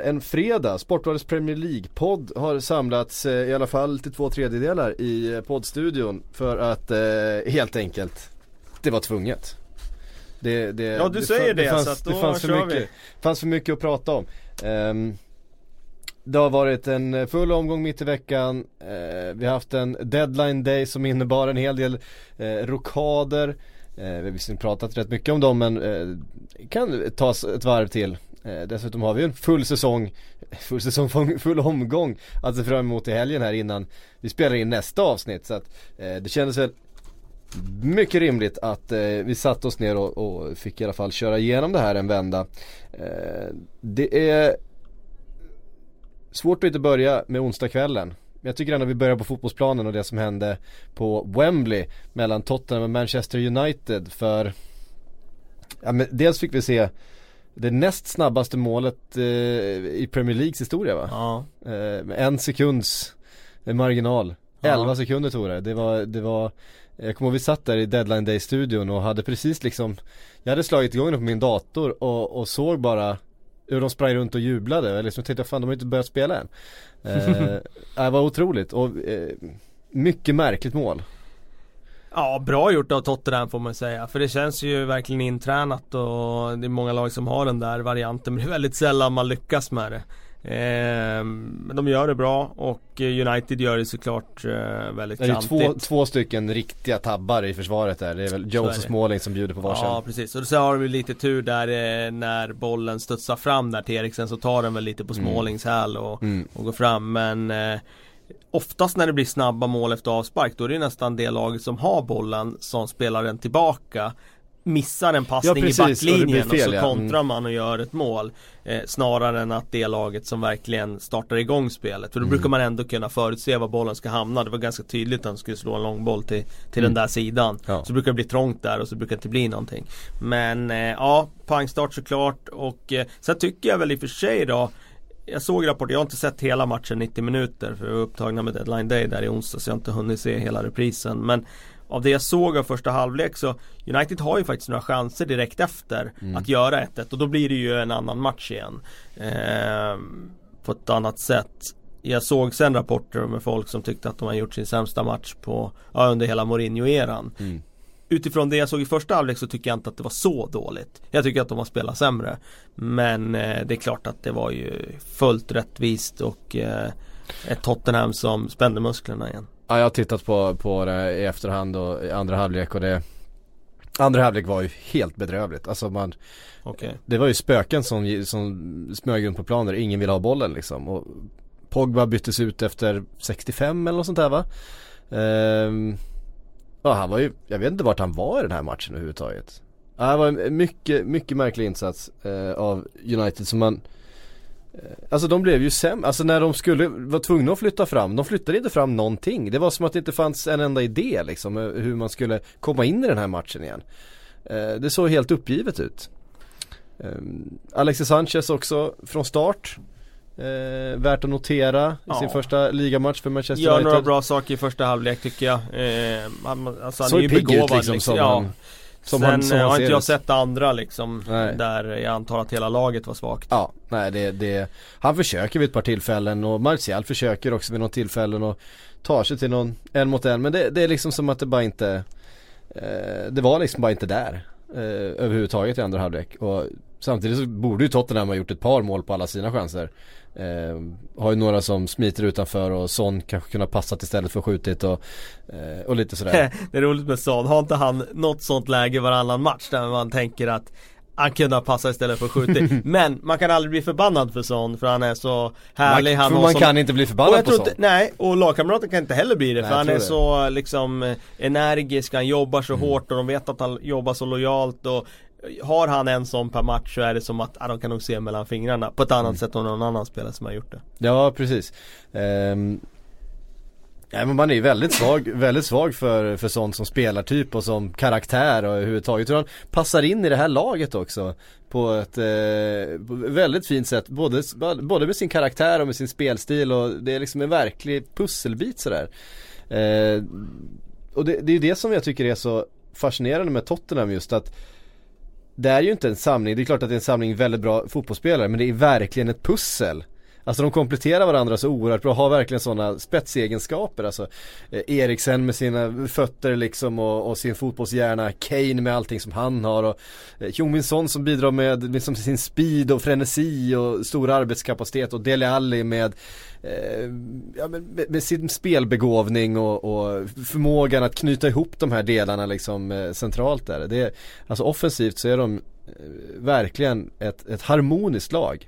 En fredag, Sportbladets Premier League-podd har samlats eh, i alla fall till två tredjedelar i eh, poddstudion för att eh, helt enkelt, det var tvunget. Det, det, ja du det säger det, fanns, så att då det fanns för mycket, vi. fanns för mycket att prata om. Um, det har varit en full omgång mitt i veckan. Eh, vi har haft en deadline day som innebar en hel del eh, rokader. Eh, vi har visserligen pratat rätt mycket om dem men kan tas ett varv till. Eh, dessutom har vi en full säsong, full säsong, full omgång att se fram emot i helgen här innan vi spelar in nästa avsnitt. Så att eh, det kändes väl mycket rimligt att eh, vi satte oss ner och, och, fick i alla fall köra igenom det här en vända. Eh, det är svårt att inte börja med onsdagskvällen. Jag tycker ändå vi börjar på fotbollsplanen och det som hände på Wembley mellan Tottenham och Manchester United för ja, men dels fick vi se det näst snabbaste målet eh, i Premier Leagues historia va? Ja. Eh, en sekunds marginal. Ja. 11 sekunder tog det. Det var, det var jag kommer ihåg vi satt där i deadline day studion och hade precis liksom Jag hade slagit igång den på min dator och, och såg bara hur de sprang runt och jublade. Jag liksom tänkte fan de har inte börjat spela än. Eh, det var otroligt och eh, mycket märkligt mål. Ja, bra gjort av Tottenham får man säga. För det känns ju verkligen intränat och det är många lag som har den där varianten. Men det är väldigt sällan man lyckas med det. Eh, men de gör det bra och United gör det såklart eh, väldigt klantigt. Det är två, två stycken riktiga tabbar i försvaret där. Det är väl Jones och Småling som bjuder på varsin. Ja precis. Och så har vi lite tur där eh, när bollen studsar fram där till Eriksen så tar den väl lite på mm. Smålings häl och, mm. och går fram. Men eh, oftast när det blir snabba mål efter avspark då är det nästan det laget som har bollen som spelar den tillbaka missar en passning ja, precis, i backlinjen och, fel, och så kontrar ja. mm. man och gör ett mål eh, Snarare än att det laget som verkligen startar igång spelet För då mm. brukar man ändå kunna förutse var bollen ska hamna Det var ganska tydligt att han skulle slå en långboll till, till mm. den där sidan ja. Så brukar det bli trångt där och så brukar det inte bli någonting Men eh, ja, pangstart såklart och eh, sen tycker jag väl i och för sig då jag såg rapporten, jag har inte sett hela matchen 90 minuter för vi var upptagna med deadline day där i onsdag så jag har inte hunnit se hela reprisen. Men av det jag såg av första halvlek så United har ju faktiskt några chanser direkt efter mm. att göra 1-1 och då blir det ju en annan match igen. Eh, på ett annat sätt. Jag såg sen rapporter med folk som tyckte att de har gjort sin sämsta match på, ja, under hela Mourinho-eran. Mm. Utifrån det jag såg i första halvlek så tycker jag inte att det var så dåligt. Jag tycker att de har spelat sämre. Men eh, det är klart att det var ju fullt rättvist och eh, ett Tottenham som spände musklerna igen. Ja jag har tittat på, på det i efterhand och i andra halvlek och det Andra halvlek var ju helt bedrövligt. Alltså man okay. Det var ju spöken som, som smög runt på planen ingen ville ha bollen liksom. Och Pogba byttes ut efter 65 eller något sånt där va? Ehm, ja han var ju, jag vet inte vart han var i den här matchen överhuvudtaget. Ja, det var en mycket, mycket märklig insats eh, av United som man Eh, alltså de blev ju sämre, alltså när de skulle var tvungna att flytta fram, de flyttade inte fram någonting. Det var som att det inte fanns en enda idé liksom eh, hur man skulle komma in i den här matchen igen. Eh, det såg helt uppgivet ut. Ehm, Alexis Sanchez också från start. Eh, värt att notera i ja. sin första ligamatch för Manchester Gör United. Gör några bra saker i första halvlek tycker jag. Eh, alltså, han är ju begåvad liksom, liksom. Ja. Som Sen han, som har inte jag sett andra liksom nej. Där jag antar att hela laget var svagt Ja, nej det, det Han försöker vid ett par tillfällen och Martial försöker också vid något tillfällen och Tar sig till någon en mot en men det, det är liksom som att det bara inte eh, Det var liksom bara inte där eh, Överhuvudtaget i andra halvlek och Samtidigt så borde ju Tottenham ha gjort ett par mål på alla sina chanser Eh, har ju några som smiter utanför och Son kanske kunna passat istället för skjutit och, eh, och lite sådär. Det är roligt med Son, har inte han något sånt läge varannan match där man tänker att han kunde ha passat istället för skjutit Men man kan aldrig bli förbannad för Son för han är så härlig. Man, han man som... kan inte bli förbannad på Son. Nej, och lagkamraten kan inte heller bli det nej, för han är det. så liksom energisk, han jobbar så mm. hårt och de vet att han jobbar så lojalt och har han en sån per match så är det som att ah, de kan nog se mellan fingrarna på ett annat mm. sätt än någon annan spelare som har gjort det. Ja precis. Um, ja, men man är ju väldigt svag, väldigt svag för, för sånt som spelartyp och som karaktär och överhuvudtaget. Tror han passar in i det här laget också på ett eh, väldigt fint sätt. Både, både med sin karaktär och med sin spelstil och det är liksom en verklig pusselbit sådär. Eh, och det, det är ju det som jag tycker är så fascinerande med Tottenham just att det är ju inte en samling, det är klart att det är en samling väldigt bra fotbollsspelare men det är verkligen ett pussel. Alltså de kompletterar varandra så oerhört bra, har verkligen sådana spetsegenskaper alltså. Eh, Eriksen med sina fötter liksom och, och, sin fotbollshjärna, Kane med allting som han har och eh, Son som bidrar med liksom, sin speed och frenesi och stor arbetskapacitet och Dele Alli med, eh, ja, med, med, sin spelbegåvning och, och, förmågan att knyta ihop de här delarna liksom eh, centralt där. Det alltså offensivt så är de eh, verkligen ett, ett harmoniskt lag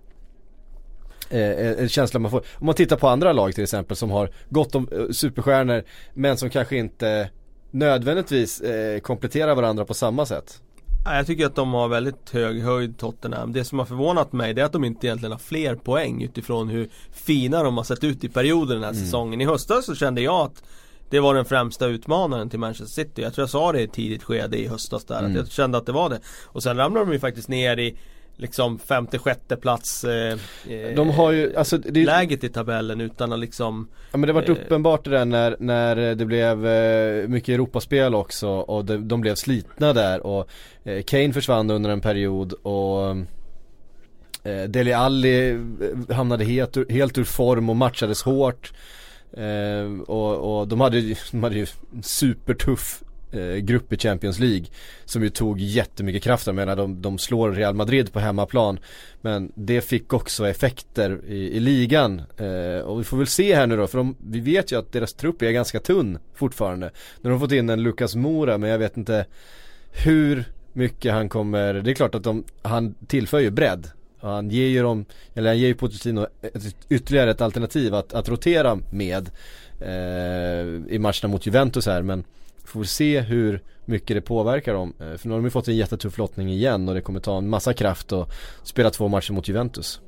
eh, en känsla man får. Om man tittar på andra lag till exempel som har gott om eh, superstjärnor men som kanske inte nödvändigtvis eh, kompletterar varandra på samma sätt. Jag tycker att de har väldigt hög höjd Tottenham. Det som har förvånat mig det är att de inte egentligen har fler poäng utifrån hur fina de har sett ut i perioder den här mm. säsongen. I höstas så kände jag att det var den främsta utmanaren till Manchester City. Jag tror jag sa det i ett tidigt skede i höstas där. Mm. Att jag kände att det var det. Och sen ramlade de ju faktiskt ner i liksom femte, sjätte plats eh, De har ju, alltså det, läget i tabellen utan att liksom Ja men det varit eh, uppenbart det där när, när det blev eh, mycket Europaspel också och de, de blev slitna där och eh, Kane försvann under en period och eh, Deli Alli eh, hamnade helt, helt ur form och matchades hårt. Eh, och, och de hade, de hade ju supertuff eh, grupp i Champions League Som ju tog jättemycket kraft, jag menar de, de slår Real Madrid på hemmaplan. Men det fick också effekter i, i ligan. Eh, Och vi får väl se här nu då, för de, vi vet ju att deras trupp är ganska tunn fortfarande. Nu har de fått in en Lucas Mora men jag vet inte hur mycket han kommer, det är klart att de, han tillför ju bredd. Han ger ju dem, eller han ger ju Pochettino ett, ytterligare ett alternativ att, att rotera med eh, i matcherna mot Juventus här men Får se hur mycket det påverkar dem. Eh, för nu har de ju fått en jättetuff lottning igen och det kommer ta en massa kraft att spela två matcher mot Juventus.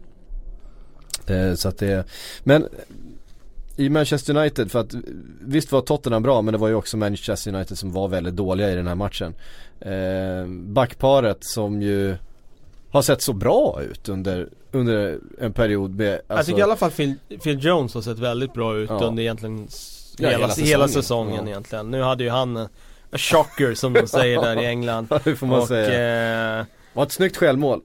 Eh, så att det, men i Manchester United, för att visst var Tottenham bra men det var ju också Manchester United som var väldigt dåliga i den här matchen. Eh, backparet som ju har sett så bra ut under, under en period med alltså... Jag tycker i alla fall Phil, Phil Jones har sett väldigt bra ut ja. under egentligen ja, hela, hela, säsongen, hela säsongen ja. egentligen. Nu hade ju han en chocker som de säger där i England. Det får man och, säga. Eh, var ett snyggt självmål.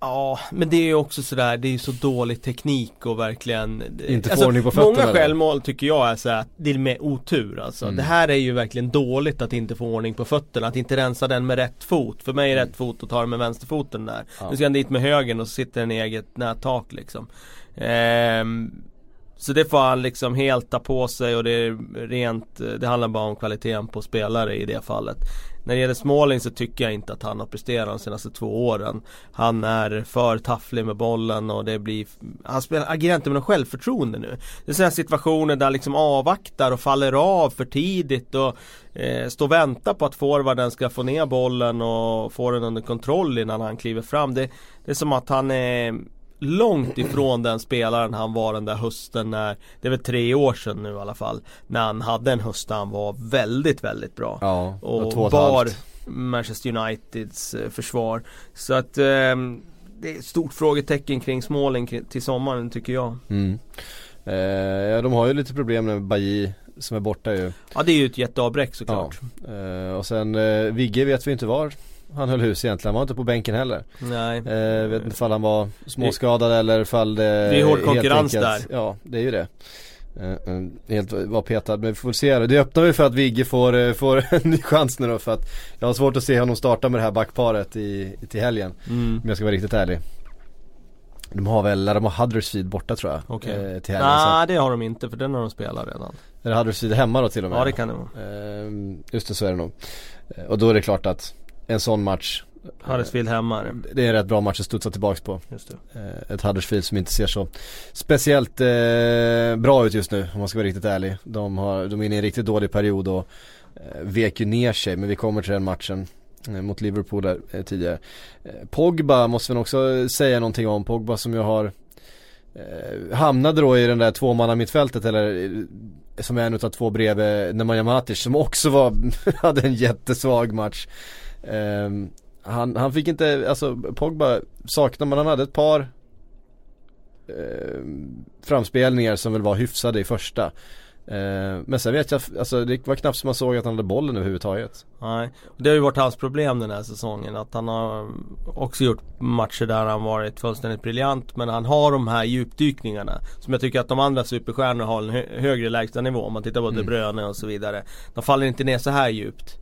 Ja, men det är ju också sådär, det är ju så dålig teknik och verkligen Inte alltså, på fötterna Många självmål tycker jag är såhär, det är med otur alltså. Mm. Det här är ju verkligen dåligt att inte få ordning på fötterna, att inte rensa den med rätt fot. För mig är mm. rätt fot och ta den med vänsterfoten där. Ja. Nu ska han dit med högen och så sitter den i eget nättak liksom. Ehm, så det får han liksom helt ta på sig och det är rent, det handlar bara om kvaliteten på spelare i det fallet. När det gäller Småling så tycker jag inte att han har presterat de senaste två åren. Han är för tafflig med bollen och det blir, han spelar, agerar inte med något självförtroende nu. Det är sådana situationer där han liksom avvaktar och faller av för tidigt och eh, står och väntar på att forwarden ska få ner bollen och få den under kontroll innan han kliver fram. Det, det är som att han är långt ifrån den spelaren han var den där hösten när Det är väl tre år sedan nu i alla fall När han hade en höst där han var väldigt, väldigt bra. Ja, och, och bar Manchester Uniteds eh, försvar. Så att eh, Det är ett stort frågetecken kring Småling till sommaren tycker jag. Mm. eh, Ja de har ju lite problem med Bailly som är borta ju. Ja det är ju ett jätteavbräck såklart. Ja. eh, Och sen eh, Vigge vet vi inte var han höll hus egentligen, han var inte på bänken heller. Nej. Eh, Vet inte ifall han var småskadad det, eller ifall det Det är hård konkurrens enkelt, där. Ja, det är ju det. Eh, eh, Helt var petad, men vi får se det. Öppnar väl för att Vigge får, eh, får en ny chans nu då för att Jag har svårt att se honom starta med det här backparet i, till helgen mm. Om jag ska vara riktigt ärlig. De har väl, de har Huddersfield borta tror jag Okej. okay. eh, Nej det har de inte för den har de spelat redan. Är det Huddersfield hemma då till och med? Ja det kan det vara. Eh, Just det så är det nog. Och då är det klart att en sån match. Huddersfield hemma. Det är en rätt bra match att studsa tillbaks på. Eh, ett Huddersfield som inte ser så speciellt eh, bra ut just nu om man ska vara riktigt ärlig. De, har, de är inne i en riktigt dålig period och eh, vek ju ner sig men vi kommer till den matchen eh, mot Liverpool där eh, tidigare. Eh, Pogba måste vi också säga någonting om, Pogba som ju har hamnade då i den där tvåmanna mittfältet eller som är en utav två bredvid Nemanja Matic som också var, hade en jättesvag match Um, han, han fick inte, alltså Pogba saknar man, han hade ett par uh, framspelningar som väl var hyfsade i första. Eh, men sen vet jag, alltså det var knappt som man såg att han hade bollen överhuvudtaget. Nej, det har ju varit hans problem den här säsongen att han har också gjort matcher där han varit fullständigt briljant men han har de här djupdykningarna som jag tycker att de andra superstjärnorna har en hö högre lägstanivå om man tittar på mm. De Bruyne och så vidare. De faller inte ner så här djupt.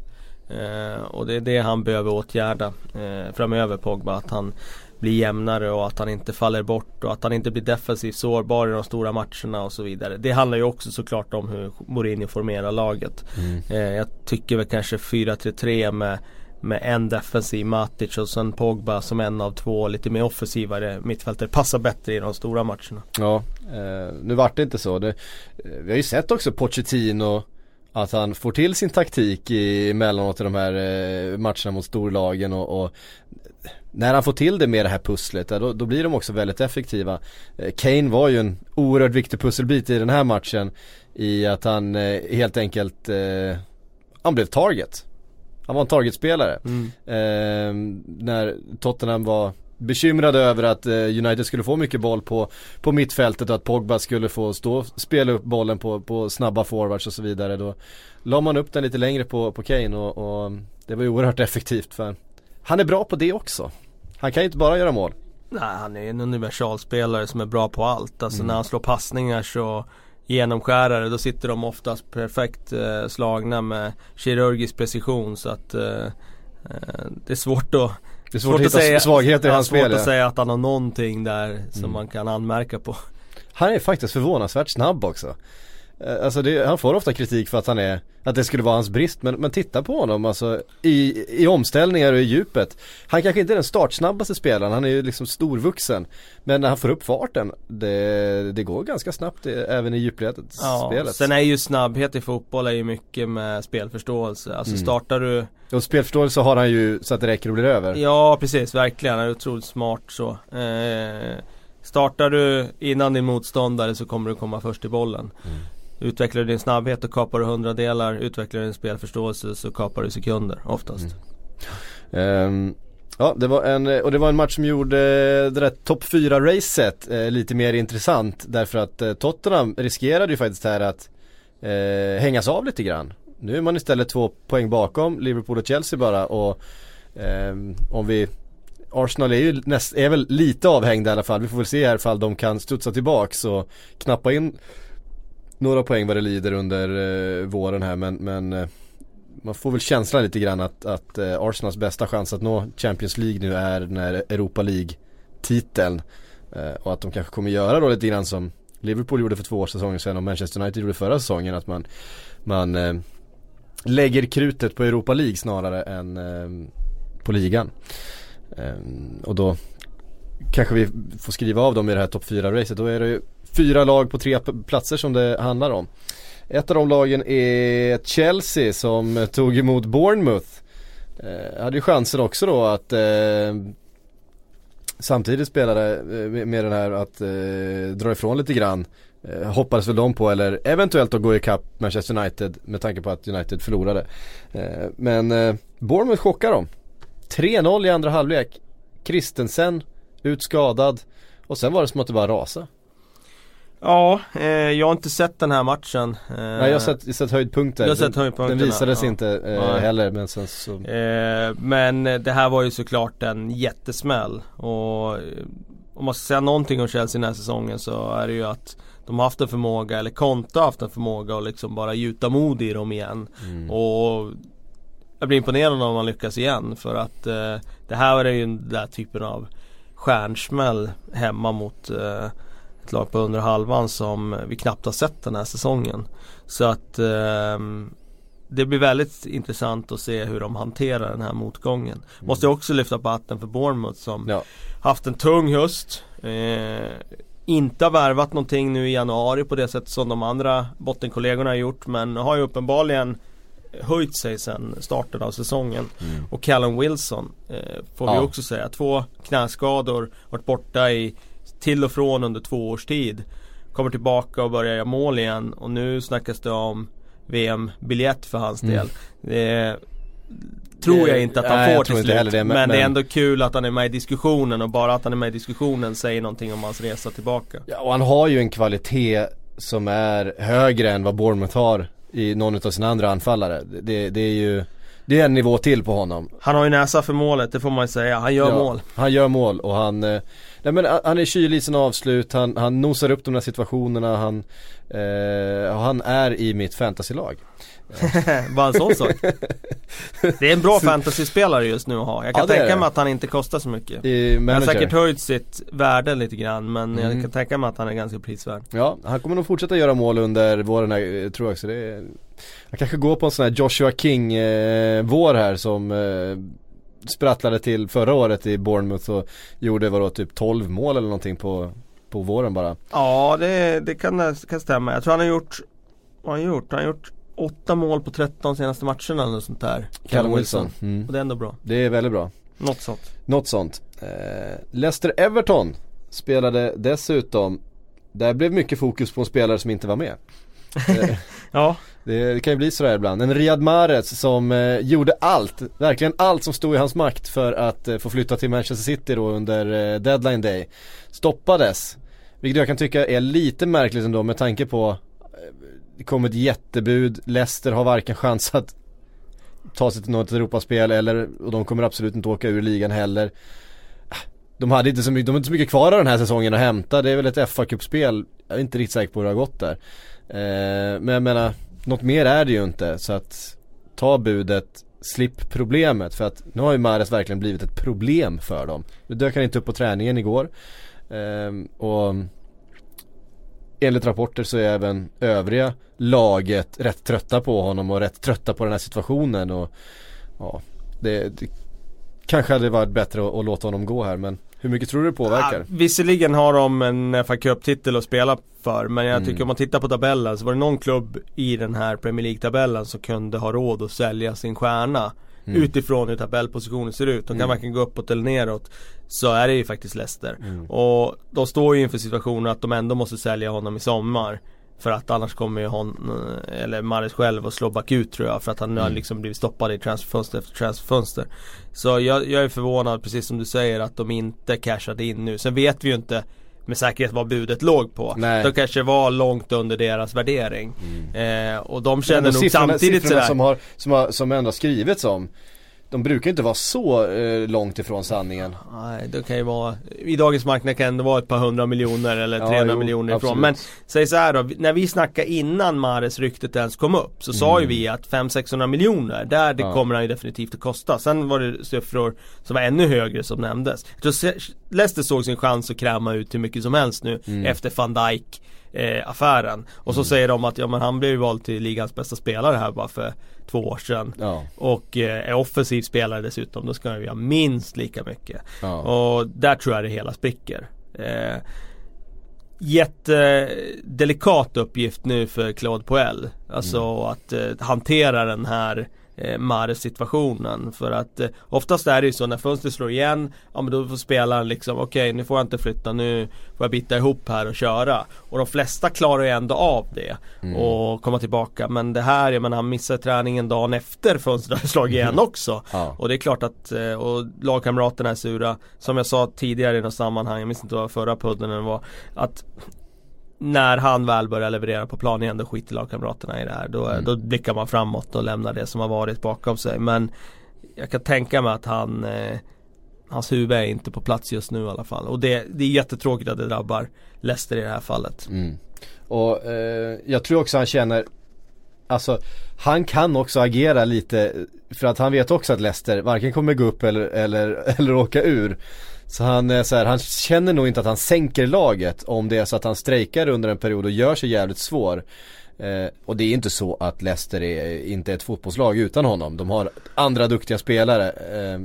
Eh, och det är det han behöver åtgärda eh, framöver Pogba. Att han blir jämnare och att han inte faller bort och att han inte blir defensivt sårbar i de stora matcherna och så vidare. Det handlar ju också såklart om hur Mourinho formerar laget. Mm. Eh, jag tycker väl kanske 4-3-3 med med en defensiv Matic och sen Pogba som en av två lite mer offensivare mittfältare passar bättre i de stora matcherna. Ja, eh, nu vart det inte så. Det, eh, vi har ju sett också Pochettino att han får till sin taktik i emellanåt i de här eh, matcherna mot storlagen och, och när han får till det med det här pusslet, då, då blir de också väldigt effektiva. Eh, Kane var ju en oerhört viktig pusselbit i den här matchen i att han eh, helt enkelt, han blev target. Han var en targetspelare. Mm. När Tottenham var bekymrade över att eh, United skulle få mycket boll på, på mittfältet och att Pogba skulle få stå spela upp bollen på, på snabba forwards och så vidare. Då la man upp den lite längre på, på Kane och, och det var ju oerhört effektivt för han är bra på det också. Han kan ju inte bara göra mål. Nej, han är en universalspelare som är bra på allt. Alltså mm. när han slår passningar så genomskärare då sitter de oftast perfekt eh, slagna med kirurgisk precision så att eh, eh det är svårt att det är svårt, svårt att hitta säga, svagheter i hans spel. Svårt att säga att han har någonting där som mm. man kan anmärka på. Han är faktiskt förvånansvärt snabb också. Eh, alltså det, han får ofta kritik för att han är, att det skulle vara hans brist men, men titta på honom alltså i, i omställningar och i djupet. Han kanske inte är den startsnabbaste spelaren, han är ju liksom storvuxen. Men när han får upp farten, det, det går ganska snabbt även i djupledet ja, spelet. Sen är ju snabbhet i fotboll är ju mycket med spelförståelse. Alltså mm. startar du Och spelförståelse har han ju så att det räcker och blir över. Ja precis, verkligen. Han är otroligt smart så. Eh, startar du innan din motståndare så kommer du komma först i bollen. Mm. Utvecklar du din snabbhet och kapar du hundradelar. Utvecklar du din spelförståelse så kapar du sekunder oftast. Mm. Um, ja det var en, och det var en match som gjorde det där topp 4-racet eh, lite mer intressant. Därför att eh, Tottenham riskerade ju faktiskt här att eh, hängas av lite grann. Nu är man istället två poäng bakom Liverpool och Chelsea bara och ehm, om vi Arsenal är ju näst, är väl lite avhängda i alla fall. Vi får väl se här ifall de kan studsa tillbaks och knappa in några poäng vad det lider under eh, våren här men, men eh, man får väl känslan lite grann att, att eh, Arsenals bästa chans att nå Champions League nu är den här Europa League-titeln. Eh, och att de kanske kommer göra då lite grann som Liverpool gjorde för två säsonger sedan och Manchester United gjorde förra säsongen. Att man, man eh, lägger krutet på Europa League snarare än eh, på ligan. Eh, och då kanske vi får skriva av dem i det här topp 4-racet. Då är det ju fyra lag på tre platser som det handlar om. Ett av de lagen är Chelsea som tog emot Bournemouth. Eh, hade ju chansen också då att eh, samtidigt spelade eh, med, med den här att eh, dra ifrån lite grann. Eh, hoppades väl de på eller eventuellt att gå ikapp Manchester United med tanke på att United förlorade. Eh, men eh, Bournemouth chockar dem. 3-0 i andra halvlek. Kristensen ut skadad och sen var det som att det bara rasade. Ja, eh, jag har inte sett den här matchen eh, Nej jag har sett, sett höjdpunkter, jag har sett höjdpunkterna. Den visades ja. inte eh, heller men sen så eh, Men det här var ju såklart en jättesmäll och eh, om man ska säga någonting om Chelsea den här säsongen så är det ju att de har haft en förmåga, eller Conte har haft en förmåga att liksom bara gjuta mod i dem igen. Mm. Och jag blir imponerad om man lyckas igen för att eh, det här är ju den där typen av stjärnsmäll hemma mot eh, ett lag på under halvan som vi knappt har sett den här säsongen. Så att eh, det blir väldigt intressant att se hur de hanterar den här motgången. Mm. Måste också lyfta på hatten för Bournemouth som ja. haft en tung höst. Eh, inte har värvat någonting nu i januari på det sätt som de andra bottenkollegorna har gjort men har ju uppenbarligen höjt sig sedan starten av säsongen. Mm. Och Callum Wilson eh, får ja. vi också säga. Två knäskador, varit borta i till och från under två års tid. Kommer tillbaka och börjar göra mål igen och nu snackas det om VM-biljett för hans mm. del. Det tror jag inte att han Nej, får till slut. Det, men, men, det är ändå kul att han är med i diskussionen och bara att han är med i diskussionen säger någonting om hans resa tillbaka. Ja och han har ju en kvalitet som är högre än vad Bournemouth har i någon av sina andra anfallare. Det, det är ju det är en nivå till på honom. Han har ju näsa för målet, det får man ju säga. Han gör ja, mål. Han gör mål och han, eh, nej men han är kylig i sina avslut, han, han nosar upp de där situationerna, han, eh, han är i mitt fantasylag. Bara en sån sak. Det är en bra fantasyspelare just nu att ha. Jag kan ja, tänka mig att han inte kostar så mycket. Han har säkert höjt sitt värde lite grann men mm. jag kan tänka mig att han är ganska prisvärd. Ja, han kommer nog fortsätta göra mål under våren här, tror jag också. Det är, jag kanske går på en sån här Joshua King eh, vår här som eh, sprattlade till förra året i Bournemouth och gjorde vadå typ 12 mål eller någonting på, på våren bara. Ja det, det kan, kan stämma. Jag tror han har gjort, vad har han gjort? Han har gjort åtta mål på 13 senaste matcherna eller sånt där. Callum Wilson. Mm. Och det är ändå bra. Det är väldigt bra. Något sånt. Något sånt. Eh, Leicester Everton spelade dessutom, där blev mycket fokus på en spelare som inte var med. Ja. Det, det, kan ju bli sådär ibland. En Riyad Mahrez som eh, gjorde allt, verkligen allt som stod i hans makt för att eh, få flytta till Manchester City då under eh, deadline day. Stoppades. Vilket jag kan tycka är lite märkligt ändå med tanke på det kom ett jättebud, Leicester har varken chans att ta sig till något Europaspel eller, och de kommer absolut inte åka ur ligan heller. De hade inte så mycket, de har inte så mycket kvar av den här säsongen att hämta, det är väl ett fa kuppspel jag är inte riktigt säker på hur det har gått där. Eh, men jag menar, något mer är det ju inte så att ta budet, slipp problemet för att nu har ju Mares verkligen blivit ett problem för dem. Nu dök han inte upp på träningen igår. Eh, och enligt rapporter så är även övriga laget rätt trötta på honom och rätt trötta på den här situationen och ja, det, det kanske hade varit bättre att, att, låta honom gå här men hur mycket tror du det påverkar? Ja, visserligen har de en FA Cup-titel att spela för men jag tycker mm. om man tittar på tabellen så var det någon klubb i den här Premier League-tabellen som kunde ha råd att sälja sin stjärna mm. utifrån hur tabellpositionen ser ut. De kan mm. varken gå uppåt eller neråt. Så är det ju faktiskt Leicester. Mm. Och de står ju inför situationen att de ändå måste sälja honom i sommar. För att annars kommer ju hon, eller Maris själv att slå bakut tror jag för att han mm. har liksom blivit stoppad i transferfönster efter transferfönster. Så jag, jag är förvånad precis som du säger att de inte cashade in nu. Sen vet vi ju inte med säkerhet vad budet låg på. Nej. De kanske var långt under deras värdering. Mm. Eh, och de känner nog siffrorna, samtidigt siffrorna sådär. Som, har, som, har, som ändå skrivits om de brukar inte vara så eh, långt ifrån sanningen. Nej, det kan ju vara I dagens marknad kan det vara ett par hundra miljoner eller 300 ja, miljoner ifrån. Men säg så här då, när vi snackade innan Mares ryktet ens kom upp så mm. sa ju vi att 500-600 miljoner, där det ja. kommer han ju definitivt att kosta. Sen var det siffror som var ännu högre som nämndes. Jag tror Leicester såg sin chans att kräma ut hur mycket som helst nu mm. efter van Dijk eh, affären. Och så mm. säger de att ja men han blev ju vald till ligans bästa spelare här bara för två år sedan. Ja. Och eh, är offensiv spelare dessutom. Då ska han ju ha minst lika mycket. Ja. Och där tror jag det hela spricker. Eh, jättedelikat uppgift nu för Claude Poel. Alltså mm. att eh, hantera den här eh, Mares-situationen. För att eh, oftast är det ju så när fönstret slår igen, ja men då får spelaren liksom okej okay, nu får jag inte flytta, nu får jag bita ihop här och köra. Och de flesta klarar ju ändå av det mm. och komma tillbaka. Men det här, jag menar han missar träningen dagen efter fönstret har slagit igen mm. också. Ja. Och det är klart att, eh, och lagkamraterna är sura. Som jag sa tidigare i något sammanhang, jag minns inte vad förra podden var, att när han väl börjar leverera på plan igen då skiter lagkamraterna i det här. Då, mm. då blickar man framåt och lämnar det som har varit bakom sig. Men jag kan tänka mig att han eh, Hans huvud är inte på plats just nu i alla fall. Och det, det är jättetråkigt att det drabbar Leicester i det här fallet. Mm. Och eh, jag tror också han känner Alltså han kan också agera lite för att han vet också att Leicester varken kommer gå upp eller, eller, eller åka ur. Så han är så här, han känner nog inte att han sänker laget om det är så att han strejkar under en period och gör sig jävligt svår. Eh, och det är inte så att Leicester är, inte är ett fotbollslag utan honom. De har andra duktiga spelare eh,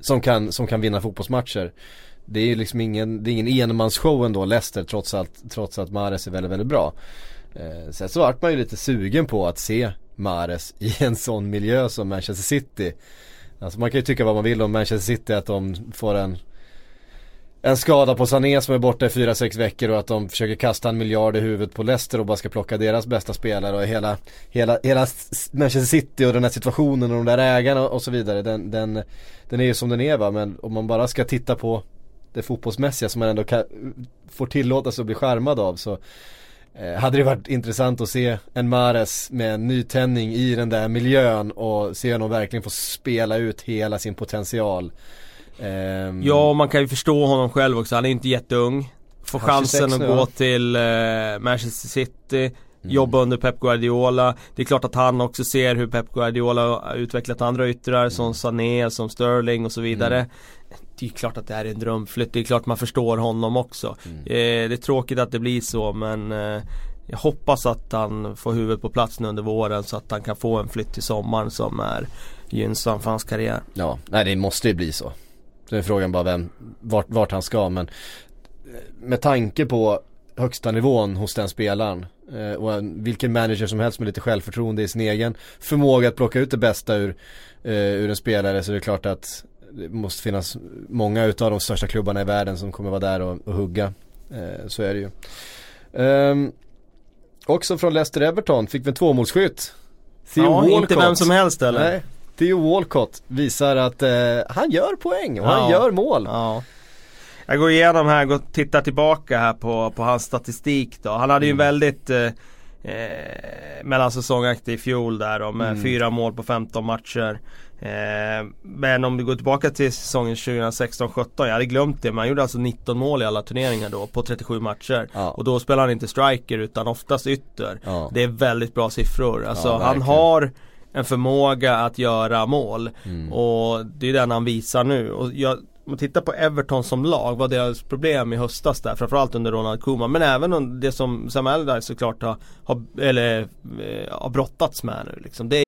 som, kan, som kan vinna fotbollsmatcher. Det är liksom ingen, det är ingen enmansshow ändå Leicester trots allt, trots att Mares är väldigt, väldigt bra. Eh, sen så vart man ju lite sugen på att se Mares i en sån miljö som Manchester City. Alltså man kan ju tycka vad man vill om Manchester City att de får en en skada på Sané som är borta i 4-6 veckor och att de försöker kasta en miljard i huvudet på Leicester och bara ska plocka deras bästa spelare och hela, hela, hela Manchester City och den här situationen och de där ägarna och så vidare. Den, den, den är ju som den är va men om man bara ska titta på det fotbollsmässiga som man ändå kan, får tillåta sig att bli skärmad av så hade det varit intressant att se en Mares med en nytändning i den där miljön och se honom verkligen få spela ut hela sin potential. Um, ja, man kan ju förstå honom själv också. Han är inte jätteung. Får chansen att gå till eh, Manchester City. Mm. Jobba under Pep Guardiola. Det är klart att han också ser hur Pep Guardiola har utvecklat andra yttrar mm. som Sané, som Sterling och så vidare. Mm. Det är klart att det här är en drömflytt. Det är klart man förstår honom också. Mm. Eh, det är tråkigt att det blir så men eh, jag hoppas att han får huvudet på plats nu under våren så att han kan få en flytt till sommaren som är gynnsam för hans karriär. Ja, nej det måste ju bli så. Sen är frågan bara vem, vart, vart han ska men med tanke på högsta nivån hos den spelaren eh, och en, vilken manager som helst med lite självförtroende i sin egen förmåga att plocka ut det bästa ur, eh, ur en spelare så är det klart att det måste finnas många utav de största klubbarna i världen som kommer vara där och, och hugga. Eh, så är det ju. Um, också från Leicester Everton fick vi en tvåmålsskytt. Theo ja, Walcott. inte vem som helst eller? Nej, Theo Walcott visar att eh, han gör poäng och ja. han gör mål. Ja. Jag går igenom här och tittar tillbaka här på, på hans statistik då. Han hade ju mm. väldigt eh, eh, mellansäsongaktig i fjol där då med mm. fyra mål på 15 matcher. Eh, men om du går tillbaka till säsongen 2016-17, jag hade glömt det men han gjorde alltså 19 mål i alla turneringar då på 37 matcher. Ja. Och då spelar han inte striker utan oftast ytter. Ja. Det är väldigt bra siffror. Alltså ja, han har en förmåga att göra mål. Mm. Och det är den han visar nu. Och jag, om man tittar på Everton som lag, vad deras problem i höstas där, framförallt under Ronald Koeman, men även det som Sam Allardyce såklart har, har, eller, eh, har brottats med nu liksom. Det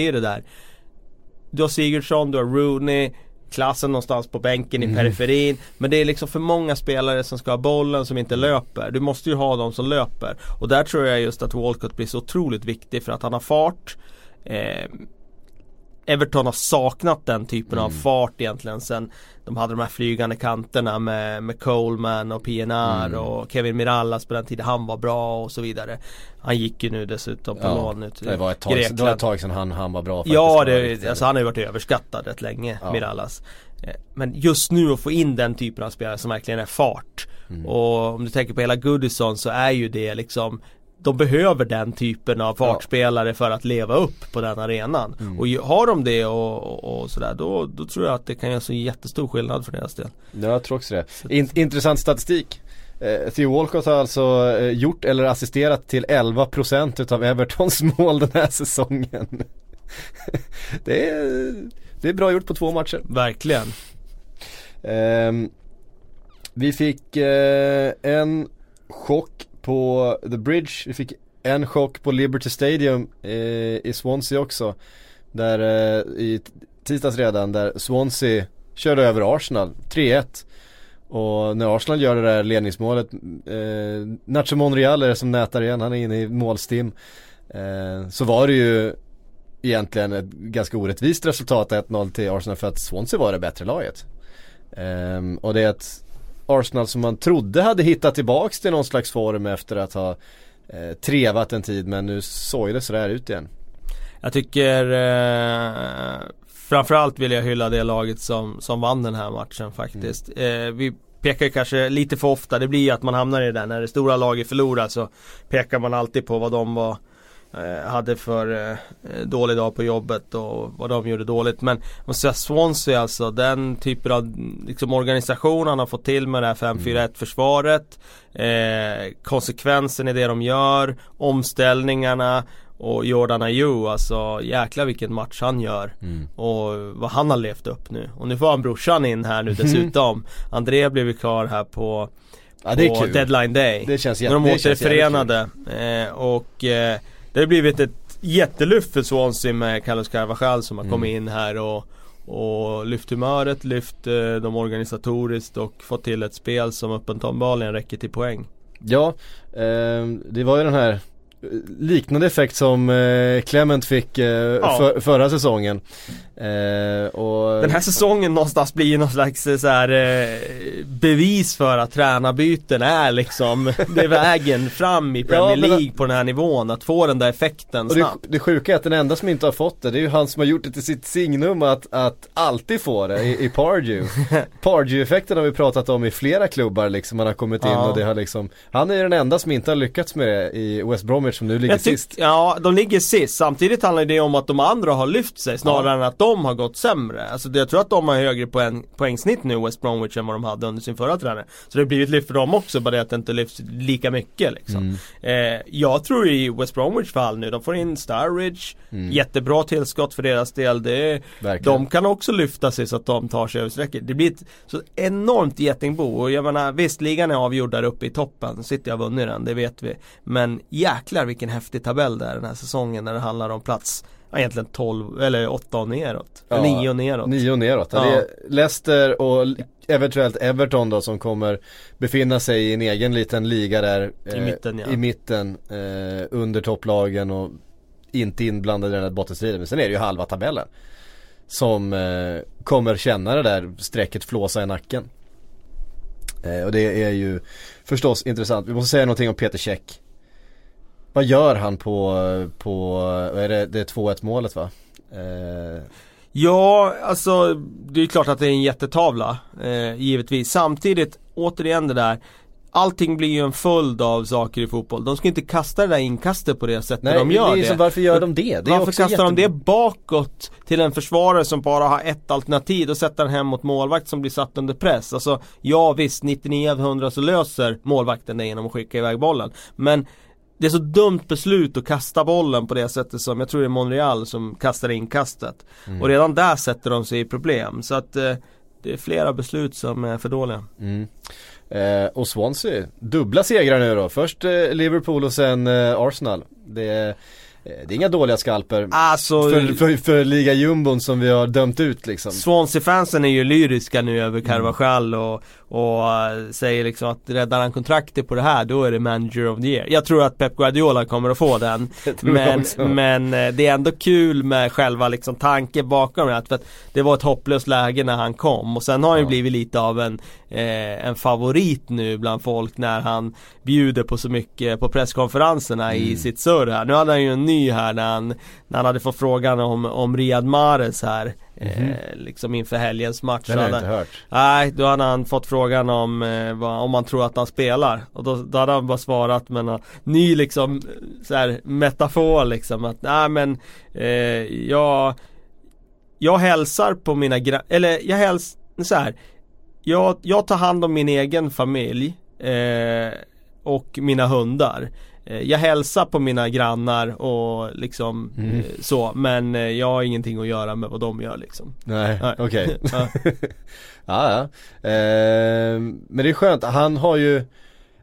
Är det där. Du har Sigurdsson, du har Rooney, klassen någonstans på bänken mm. i periferin. Men det är liksom för många spelare som ska ha bollen som inte löper. Du måste ju ha de som löper. Och där tror jag just att Walcott blir så otroligt viktig för att han har fart. Eh, Everton har saknat den typen mm. av fart egentligen sen de hade de här flygande kanterna med, med Coleman och PNR mm. och Kevin Mirallas på den tiden han var bra och så vidare. Han gick ju nu dessutom på ja, lån ut det var, ett tag, det var ett tag sedan han, han var bra faktiskt. Ja, det, alltså han har ju varit överskattad rätt länge, ja. Mirallas. Eh, men just nu att få in den typen av spelare som verkligen är fart. Mm. Och om du tänker på hela Goodison så är ju det liksom de behöver den typen av fartspelare ja. för att leva upp på den arenan. Mm. Och har de det och, och, och, sådär då, då tror jag att det kan göra så jättestor skillnad för deras del. Ja, jag tror också det. In, intressant statistik. Eh, Theo Walcott har alltså eh, gjort eller assisterat till 11% utav Evertons mål den här säsongen. det, är, det är bra gjort på två matcher. Verkligen. Eh, vi fick eh, en chock på The Bridge, vi fick en chock på Liberty Stadium eh, i Swansea också. Där eh, i tisdags redan, där Swansea körde över Arsenal, 3-1. Och när Arsenal gör det där ledningsmålet, eh, Nacho Monreal är det som nätar igen, han är inne i målstim. Eh, så var det ju egentligen ett ganska orättvist resultat 1-0 till Arsenal för att Swansea var det bättre laget. Eh, och det är ett Arsenal som man trodde hade hittat tillbaks till någon slags form efter att ha eh, trevat en tid men nu såg det sådär ut igen. Jag tycker eh, framförallt vill jag hylla det laget som, som vann den här matchen faktiskt. Mm. Eh, vi pekar kanske lite för ofta, det blir att man hamnar i det där när det stora laget förlorar så pekar man alltid på vad de var hade för eh, dålig dag på jobbet och vad de gjorde dåligt. Men man säga Swansea alltså, den typen av liksom, organisation han har fått till med det här 5-4-1 mm. försvaret. Eh, konsekvensen i det de gör, omställningarna och Jordan Ayew, alltså jäkla vilken match han gör. Mm. Och vad han har levt upp nu. Och nu får han brorsan in här nu dessutom. André blev ju kvar här på, ja, på deadline day. Det känns jätte, När de återförenade. Eh, och eh, det har blivit ett jättelyft för Swansea med Carlos Carvajal som har mm. kommit in här och och lyft humöret, lyft eh, dem organisatoriskt och fått till ett spel som uppenbarligen räcker till poäng. Ja, eh, det var ju den här liknande effekt som eh, Clement fick eh, ja. för, förra säsongen. Eh, och... Den här säsongen någonstans blir ju någon slags eh, så här, eh, bevis för att tränarbyten är liksom Det är vägen fram i Premier ja, League på den här nivån, att få den där effekten snabbt. Det, det sjuka är att den enda som inte har fått det, det är ju han som har gjort det till sitt signum att, att alltid få det i, i Pardew. Pardew-effekten har vi pratat om i flera klubbar liksom, han har kommit in ja. och det har liksom Han är den enda som inte har lyckats med det i West Bromwich som nu ligger sist. Ja, de ligger sist. Samtidigt handlar det om att de andra har lyft sig snarare ja. än att de har gått sämre. Alltså jag tror att de har högre poäng, poängsnitt nu West Bromwich än vad de hade under sin förra tränare. Så det har blivit lyft för dem också, bara det att det inte lyfts lika mycket liksom. Mm. Eh, jag tror i West Bromwich fall nu, de får in Starridge, mm. jättebra tillskott för deras del. Det, de kan också lyfta sig så att de tar sig över strecket. Det blir ett så enormt getingbo och jag menar visst, ligan är avgjord där uppe i toppen. City har vunnit den, det vet vi. Men jäklar vilken häftig tabell det är den här säsongen när det handlar om plats egentligen 12 eller 8 och neråt. Ja, 9 och neråt. 9 och neråt. Ja. Det är Leicester och eventuellt Everton då som kommer befinna sig i en egen liten liga där. I eh, mitten ja. I mitten eh, under topplagen och inte inblandade i den här bottenstriden. Men sen är det ju halva tabellen. Som eh, kommer känna det där strecket flåsa i nacken. Eh, och det är ju förstås intressant. Vi måste säga någonting om Peter Käck. Vad gör han på, på vad är det, det är 2-1 målet va? Eh... Ja, alltså det är klart att det är en jättetavla eh, givetvis. Samtidigt, återigen det där Allting blir ju en följd av saker i fotboll. De ska inte kasta det där inkastet på det sättet Nej, de gör det. Så varför gör de det? det varför kastar jätte... de det bakåt till en försvarare som bara har ett alternativ och sätter den hem mot målvakt som blir satt under press? Alltså, ja visst, 99 av 100 så löser målvakten det genom att skicka iväg bollen. Men det är så dumt beslut att kasta bollen på det sättet som, jag tror det är Monreal som kastar inkastet. Mm. Och redan där sätter de sig i problem. Så att eh, det är flera beslut som är för dåliga. Mm. Eh, och Swansea, dubbla segrar nu då. Först eh, Liverpool och sen eh, Arsenal. Det är det är inga dåliga skalper. Alltså, för, för, för liga jumbon som vi har dömt ut liksom. Swansea-fansen är ju lyriska nu över Carvajal mm. och, och uh, säger liksom att räddar han kontraktet på det här då är det manager of the year. Jag tror att Pep Guardiola kommer att få den Men, men uh, det är ändå kul med själva liksom tanken bakom det för att det var ett hopplöst läge när han kom. Och sen har han ju blivit lite av en eh, en favorit nu bland folk när han bjuder på så mycket på presskonferenserna mm. i sitt surr här. Nu hade han ju en ny här när han, när han hade fått frågan om, om Riyad Mahrez här mm eh, Liksom inför helgens match Den har jag inte hört Nej, då hade han fått frågan om eh, vad, om man tror att han spelar Och då, då hade han bara svarat med en ny liksom så här, metafor liksom att nej men eh, jag Jag hälsar på mina grannar, eller jag hälsar så här jag, jag tar hand om min egen familj eh, och mina hundar. Eh, jag hälsar på mina grannar och liksom mm. eh, så men eh, jag har ingenting att göra med vad de gör liksom. Nej, okej. Okay. ja. ja, ja. Eh, men det är skönt, han har ju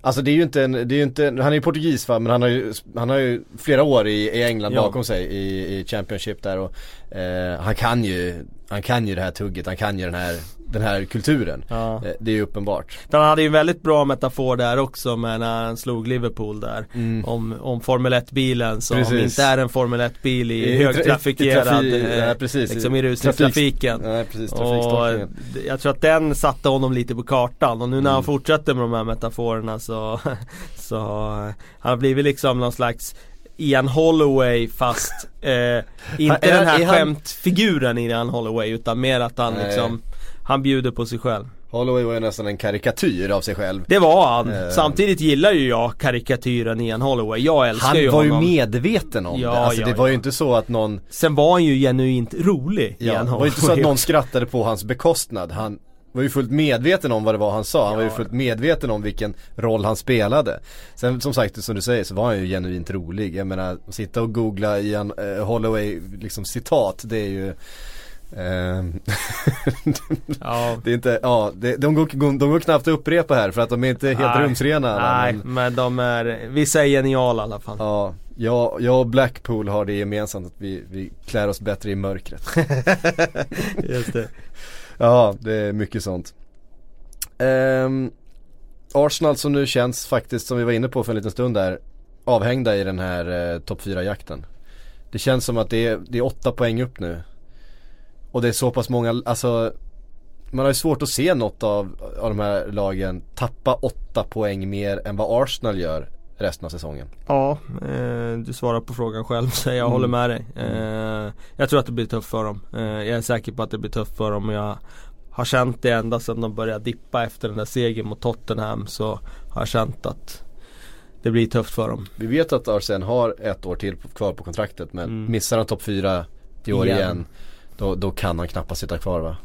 Alltså det är ju inte en, det är ju inte, han är ju portugis va, men han har ju, han har ju flera år i, i England ja. bakom sig i, i Championship där och eh, han kan ju, han kan ju det här tugget, han kan ju den här den här kulturen. Ja. Eh, det är ju uppenbart. Han hade ju en väldigt bra metafor där också med när han slog Liverpool där. Mm. Om, om Formel 1 bilen som precis. inte är en Formel 1 bil i, I högtrafikerad, i, trafi, eh, ja, precis. liksom i rusningstrafiken. Ja, precis, och jag tror att den satte honom lite på kartan och nu när mm. han fortsätter med de här metaforerna så, så han har blivit liksom någon slags Ian Holloway fast eh, inte är, den här är skämtfiguren Ian Holloway utan mer att han Nej. liksom han bjuder på sig själv. Holloway var ju nästan en karikatyr av sig själv. Det var han. Uh, Samtidigt gillar ju jag karikatyren Ian Holloway. Jag älskar han ju honom. Han var ju medveten om ja, det. Alltså ja, det var ja. ju inte så att någon Sen var han ju genuint rolig, ja, Ian Holloway. Det var ju inte så att någon skrattade på hans bekostnad. Han var ju fullt medveten om vad det var han sa. Han ja. var ju fullt medveten om vilken roll han spelade. Sen som sagt, som du säger, så var han ju genuint rolig. Jag menar, att sitta och googla Ian uh, Holloway, liksom citat, det är ju ja. Det är inte, ja, det, de, går, de går knappt att upprepa här för att de är inte helt Nej. rumsrena Nej, men... men... de är, vissa är geniala i alla fall Ja, jag, jag och Blackpool har det gemensamt att vi, vi klär oss bättre i mörkret. Just det. Ja, det är mycket sånt. Um, Arsenal som nu känns faktiskt, som vi var inne på för en liten stund där, avhängda i den här eh, topp 4-jakten. Det känns som att det är, det är åtta poäng upp nu. Och det är så pass många, alltså man har ju svårt att se något av, av de här lagen tappa åtta poäng mer än vad Arsenal gör resten av säsongen. Ja, eh, du svarar på frågan själv så jag mm. håller med dig. Eh, jag tror att det blir tufft för dem. Eh, jag är säker på att det blir tufft för dem. Jag har känt det ända sedan de började dippa efter den där segern mot Tottenham så har jag känt att det blir tufft för dem. Vi vet att Arsen har ett år till kvar på kontraktet men mm. missar han topp 4 i år igen, igen då, då, kan han knappast sitta kvar va?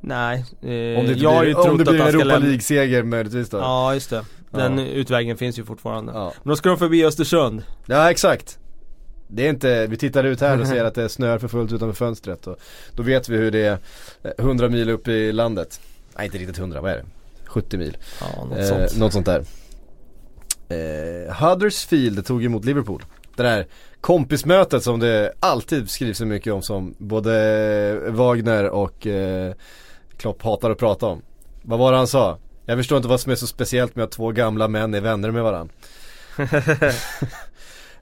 Nej, eh, om det jag har ju trott om det blir en Europa League-seger möjligtvis då. Ja just det. Den ja. utvägen finns ju fortfarande. Ja. Men då ska de förbi Östersund. Ja exakt. Det är inte, vi tittar ut här och ser att det snöar för fullt utanför fönstret och då vet vi hur det är 100 mil upp i landet. Nej inte riktigt 100, vad är det? 70 mil. Ja, något, eh, sånt. något sånt där. Eh, Huddersfield tog emot Liverpool. Det där kompismötet som det alltid skrivs så mycket om som både Wagner och eh, Klopp hatar att prata om. Vad var det han sa? Jag förstår inte vad som är så speciellt med att två gamla män är vänner med varandra.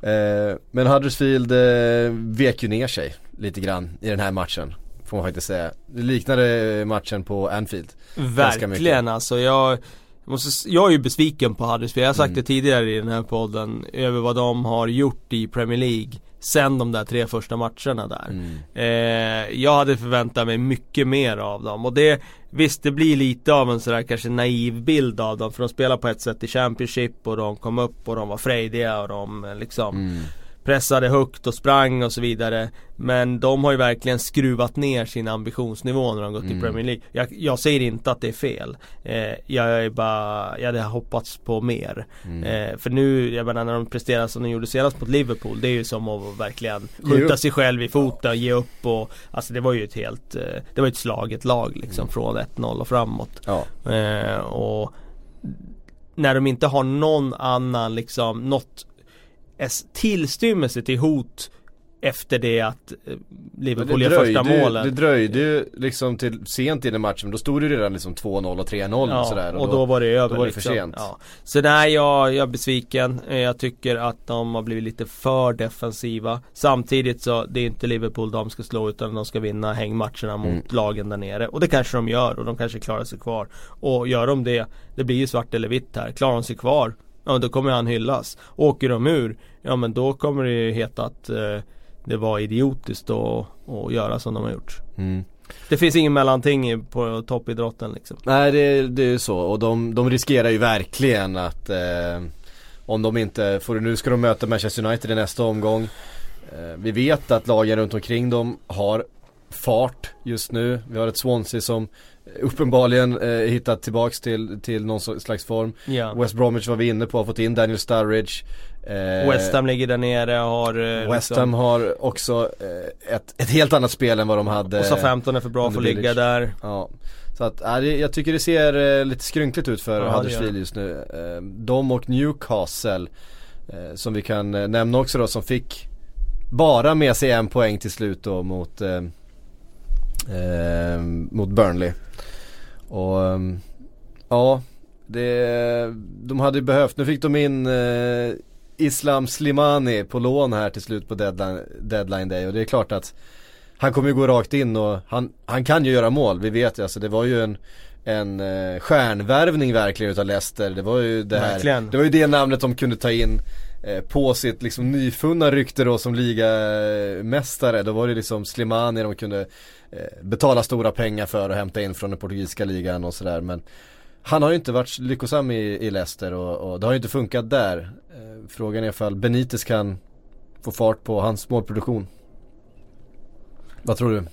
eh, men Huddersfield eh, vek ju ner sig lite grann i den här matchen. Får man faktiskt säga. Det liknade matchen på Anfield. Verkligen alltså. Jag, måste, jag är ju besviken på Huddersfield. Jag har sagt mm. det tidigare i den här podden. Över vad de har gjort i Premier League. Sen de där tre första matcherna där. Mm. Eh, jag hade förväntat mig mycket mer av dem. Och det, visst det blir lite av en sådär kanske naiv bild av dem. För de spelar på ett sätt i Championship och de kom upp och de var frejdiga och de eh, liksom mm pressade högt och sprang och så vidare. Men de har ju verkligen skruvat ner sin ambitionsnivå när de gått mm. i Premier League. Jag, jag, säger inte att det är fel. Eh, jag är bara, jag hade hoppats på mer. Mm. Eh, för nu, jag menar när de presterar som de gjorde senast mot Liverpool. Det är ju som att verkligen skjuta sig själv i foten, och ge upp och Alltså det var ju ett helt, eh, det var ett slaget lag liksom mm. från 1-0 och framåt. Ja. Eh, och när de inte har någon annan liksom, något tillstymmelse till hot efter det att eh, Liverpool gör första målet. Det dröjde ju liksom till sent i den matchen, då stod det ju redan liksom 2-0 och 3-0 ja, och sådär. Och, och då, då, var det över. Då var det liksom. för sent. Ja. Så nej, jag, jag är besviken. Jag tycker att de har blivit lite för defensiva. Samtidigt så, det är inte Liverpool de ska slå utan de ska vinna hängmatcherna mot mm. lagen där nere. Och det kanske de gör och de kanske klarar sig kvar. Och gör de det, det blir ju svart eller vitt här. Klarar de sig kvar, ja då kommer han hyllas. Åker de ur, ja men då kommer det ju heta att eh, det var idiotiskt att, att göra som de har gjort. Mm. Det finns ingen mellanting på toppidrotten liksom. Nej det, det är ju så och de, de riskerar ju verkligen att eh, om de inte får nu ska de möta Manchester United i nästa omgång. Eh, vi vet att lagen runt omkring dem har fart just nu. Vi har ett Swansea som uppenbarligen eh, hittat tillbaks till, till någon slags form. Ja. West Bromwich var vi inne på, har fått in Daniel Sturridge. Eh, West Ham ligger där nere har eh, West liksom... Ham har också eh, ett, ett helt annat spel än vad de hade. Och så 15 är för bra för att ligga där. Ja. Så att, äh, jag tycker det ser eh, lite skrynkligt ut för ja, Huddersfield just nu. Eh, de och Newcastle eh, som vi kan nämna också då som fick bara med sig en poäng till slut då mot mot Burnley. Och um, ja, det, de hade ju behövt, nu fick de in eh, Islam Slimani på lån här till slut på deadline, deadline day och det är klart att han kommer ju gå rakt in och han, han kan ju göra mål, vi vet ju alltså det var ju en en eh, stjärnvärvning verkligen utav Leicester. Det var ju det här, verkligen. det var ju det namnet de kunde ta in eh, Eh, på sitt liksom nyfunna rykte då som ligamästare. Då var det liksom Slimani de kunde eh, betala stora pengar för och hämta in från den portugisiska ligan och sådär men han har ju inte varit lyckosam i, i Leicester och, och det har ju inte funkat där. Eh, frågan är ifall Benitez kan få fart på hans målproduktion. Vad tror du?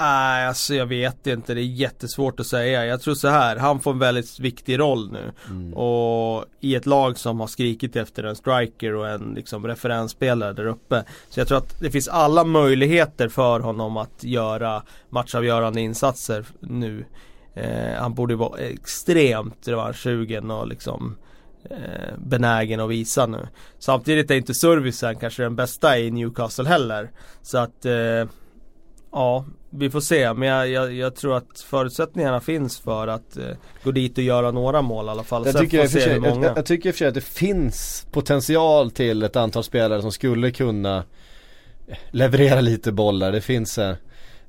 Nej, alltså jag vet inte. Det är jättesvårt att säga. Jag tror så här, han får en väldigt viktig roll nu. Mm. Och i ett lag som har skrikit efter en striker och en liksom referensspelare där uppe. Så jag tror att det finns alla möjligheter för honom att göra matchavgörande insatser nu. Eh, han borde vara extremt revanschsugen och liksom eh, benägen att visa nu. Samtidigt är inte servicen kanske den bästa i Newcastle heller. Så att eh, Ja, vi får se. Men jag, jag, jag, tror att förutsättningarna finns för att eh, gå dit och göra några mål i alla fall. Jag tycker, jag, sig, jag, jag, tycker i och för sig att det finns potential till ett antal spelare som skulle kunna leverera lite bollar. Det finns en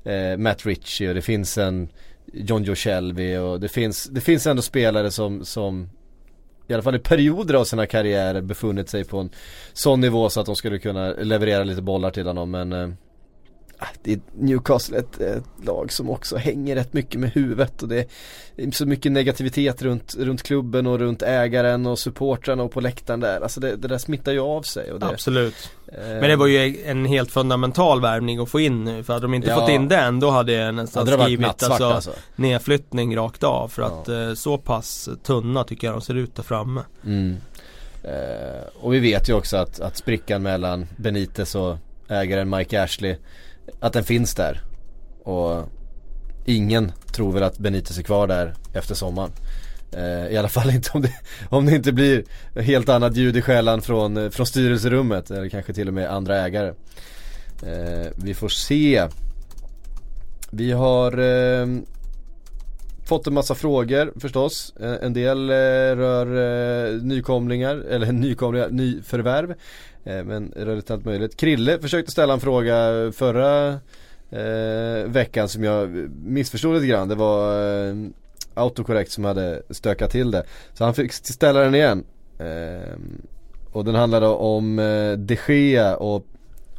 eh, Matt Ritchie och det finns en John Joe Shelby och det finns, det finns ändå spelare som, som i alla fall i perioder av sina karriärer befunnit sig på en sån nivå så att de skulle kunna leverera lite bollar till honom men eh, det är Newcastle ett, ett, lag som också hänger rätt mycket med huvudet och det är så mycket negativitet runt, runt klubben och runt ägaren och supportrarna och på läktaren där. Alltså det, det där smittar ju av sig. Det, Absolut. Eh, Men det var ju en helt fundamental värvning att få in nu för hade de inte ja, fått in den då hade jag nästan hade skrivit alltså, alltså, nedflyttning rakt av för att ja. eh, så pass tunna tycker jag de ser ut där framme. Mm. Eh, och vi vet ju också att, att sprickan mellan Benitez och ägaren Mike Ashley att den finns där. Och ingen tror väl att Benitez är kvar där efter sommaren. Eh, I alla fall inte om det, om det inte blir helt annat ljud i skällan från, eh, från styrelserummet eller kanske till och med andra ägare. Eh, vi får se. Vi har fått en massa frågor förstås. Eh, en del eh, rör eh, nykomlingar, eller nykomlingar, nyförvärv. Eh, men relativt allt möjligt. Krille försökte ställa en fråga förra eh, veckan som jag missförstod lite grann. Det var eh, autokorrekt som hade stökat till det. Så han fick ställa den igen. Eh, och den handlade om eh, de Gea och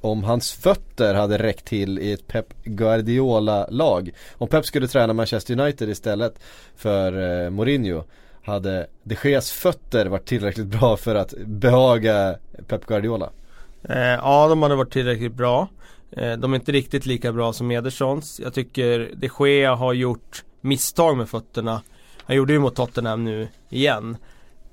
om hans fötter hade räckt till i ett Pep Guardiola-lag. Om Pep skulle träna Manchester United istället för eh, Mourinho hade de Geas fötter varit tillräckligt bra för att behaga Pep Guardiola? Eh, ja, de hade varit tillräckligt bra. Eh, de är inte riktigt lika bra som Edersons. Jag tycker de Gea har gjort misstag med fötterna. Han gjorde ju mot Tottenham nu igen.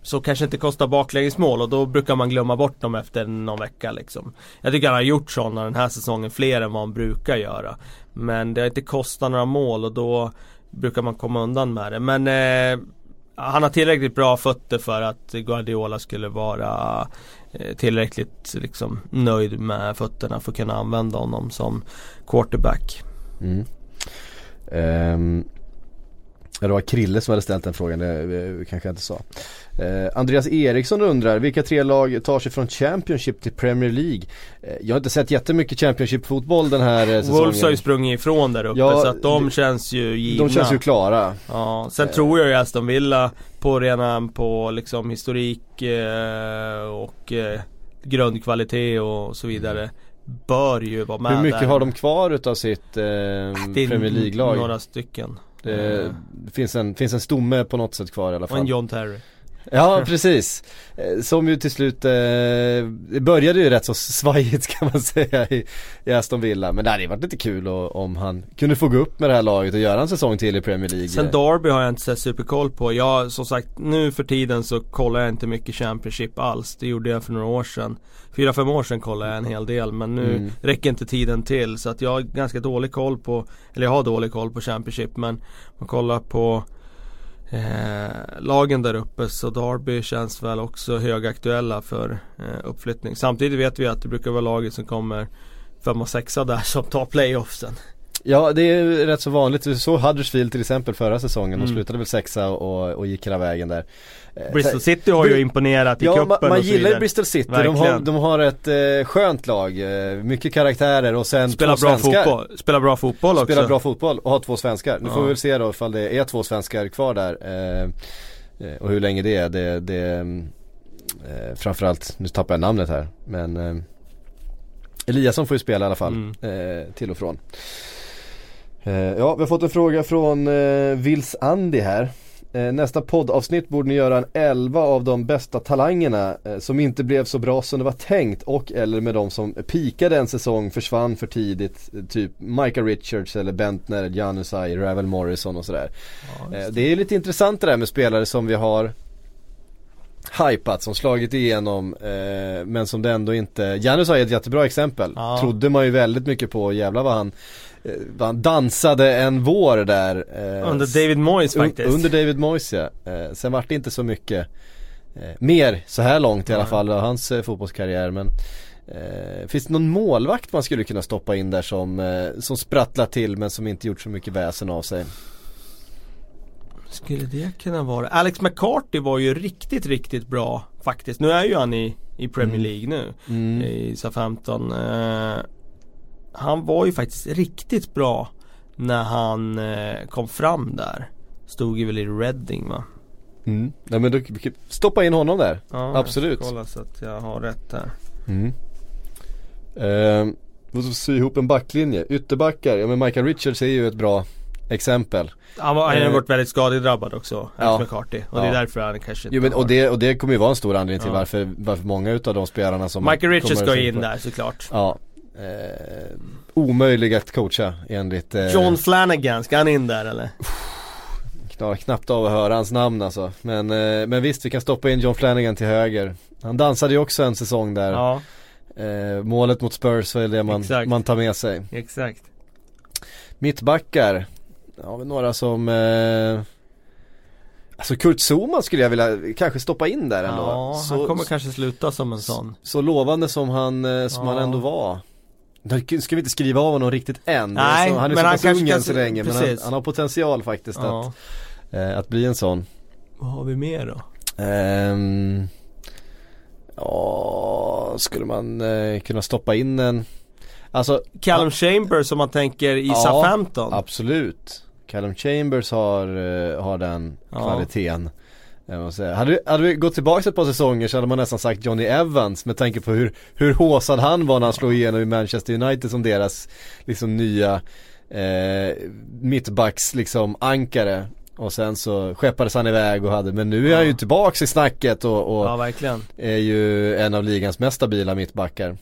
Så kanske inte kostar baklängesmål och då brukar man glömma bort dem efter någon vecka liksom. Jag tycker han har gjort sådana den här säsongen fler än vad han brukar göra. Men det har inte kostat några mål och då brukar man komma undan med det. Men eh, han har tillräckligt bra fötter för att Guardiola skulle vara eh, tillräckligt liksom, nöjd med fötterna för att kunna använda honom som quarterback. Mm. Um, det var Krille som hade ställt den frågan, det eh, kanske jag inte sa. Eh, Andreas Eriksson undrar, vilka tre lag tar sig från Championship till Premier League? Eh, jag har inte sett jättemycket Championship-fotboll den här eh, säsongen. Wolves har ju sprungit ifrån där uppe ja, så att de känns ju givna. De känns ju klara. Ja, sen eh. tror jag ju Aston Villa på redan på liksom historik eh, och eh, grundkvalitet och så vidare bör ju vara med Hur mycket där. har de kvar utav sitt eh, Premier League-lag? några stycken. Det, det finns, en, finns en stomme på något sätt kvar i alla fall. Och en John Terry. Ja precis. Eh, som ju till slut, eh, började ju rätt så svajigt kan man säga i, i Aston Villa. Men det hade varit lite kul och, om han kunde få gå upp med det här laget och göra en säsong till i Premier League. Sen Derby har jag inte sett superkoll på. Jag, som sagt, nu för tiden så kollar jag inte mycket Championship alls. Det gjorde jag för några år sedan. Fyra, fem år sedan kollade jag en hel del men nu mm. räcker inte tiden till. Så att jag har ganska dålig koll på, eller jag har dålig koll på Championship men man kollar på eh, lagen där uppe så Derby känns väl också högaktuella för eh, uppflyttning. Samtidigt vet vi att det brukar vara laget som kommer femma, och sexa där som tar playoffsen. Ja det är rätt så vanligt. Vi såg Huddersfield till exempel förra säsongen. De mm. slutade väl sexa och, och gick hela vägen där. Eh, Bristol City har ju imponerat i ja, cupen man, man gillar ju Bristol City. De har, de har ett eh, skönt lag. Eh, mycket karaktärer och sen Spelar två bra svenskar. Fotboll. Spelar bra fotboll också. Spelar bra fotboll och har två svenskar. Nu ja. får vi väl se då ifall det är två svenskar kvar där. Eh, eh och hur länge det är. Det, det eh, framförallt, nu tappar jag namnet här. Men eh, Eliasson får ju spela i alla fall. Mm. till och från. Ja, vi har fått en fråga från eh, Vils Andy här. Eh, nästa poddavsnitt borde ni göra en 11 av de bästa talangerna eh, som inte blev så bra som det var tänkt och eller med de som pikade en säsong, försvann för tidigt. Eh, typ Micah Richards eller Bentner, Janusaj, Ravel Morrison och sådär. Ja, det. det är lite intressant det där med spelare som vi har hypat, som slagit igenom eh, men som det ändå inte, Janus är ett jättebra exempel. Ja. Trodde man ju väldigt mycket på, jävlar vad han Eh, han dansade en vår där eh, Under David Moyes faktiskt Under David Moyes ja, eh, sen vart det inte så mycket eh, mer så här långt i alla fall av hans eh, fotbollskarriär men eh, Finns det någon målvakt man skulle kunna stoppa in där som, eh, som sprattlar till men som inte gjort så mycket väsen av sig? Skulle det kunna vara? Alex McCarthy var ju riktigt, riktigt bra faktiskt. Nu är ju han i, i Premier mm. League nu. Mm. I SA-15. Han var ju faktiskt riktigt bra när han eh, kom fram där. Stod ju väl i Reading va? Mm. Nej men då, stoppa in honom där. Ja, Absolut. Jag kolla så att jag har rätt där. Mm. Eh, så sy ihop en backlinje. Ytterbackar, ja men Michael Richards är ju ett bra exempel. Han, var, han har eh, varit väldigt skadedrabbad också, ja. McCarthy. Och ja. det är därför han kanske inte jo, men, och, det, och det kommer ju vara en stor anledning till ja. varför, varför många utav de spelarna som Michael Richards ska in där såklart. Ja. Eh, omöjlig att coacha enligt eh, John Flanagan, ska han in där eller? Knar, knappt av att höra hans namn alltså. Men, eh, men visst, vi kan stoppa in John Flanagan till höger. Han dansade ju också en säsong där. Ja. Eh, målet mot Spurs var det man, man tar med sig. Exakt. Mittbackar, har vi några som eh, Alltså Kurt Zuma skulle jag vilja kanske stoppa in där ändå. Ja, så, han kommer kanske sluta som en sån. Så lovande som han, eh, som ja. han ändå var. Nu ska vi inte skriva av honom riktigt än. Nej, alltså, han är men så pass ung än så länge. Men han, han, har potential faktiskt ja. att, eh, att bli en sån. Vad har vi mer då? Um, ja, skulle man eh, kunna stoppa in en Alltså Callum Chambers om man tänker i ja, 15 Absolut Callum Chambers har, uh, har den ja. kvaliteten hade, hade vi gått tillbaka ett par säsonger så hade man nästan sagt Johnny Evans med tanke på hur, hur håsad han var när han slog igenom i Manchester United som deras liksom nya eh, mittbacks liksom ankare och sen så skeppades han iväg och hade, men nu är ja. han ju tillbaks i snacket och, och ja, verkligen. är ju en av ligans mest stabila mittbackar.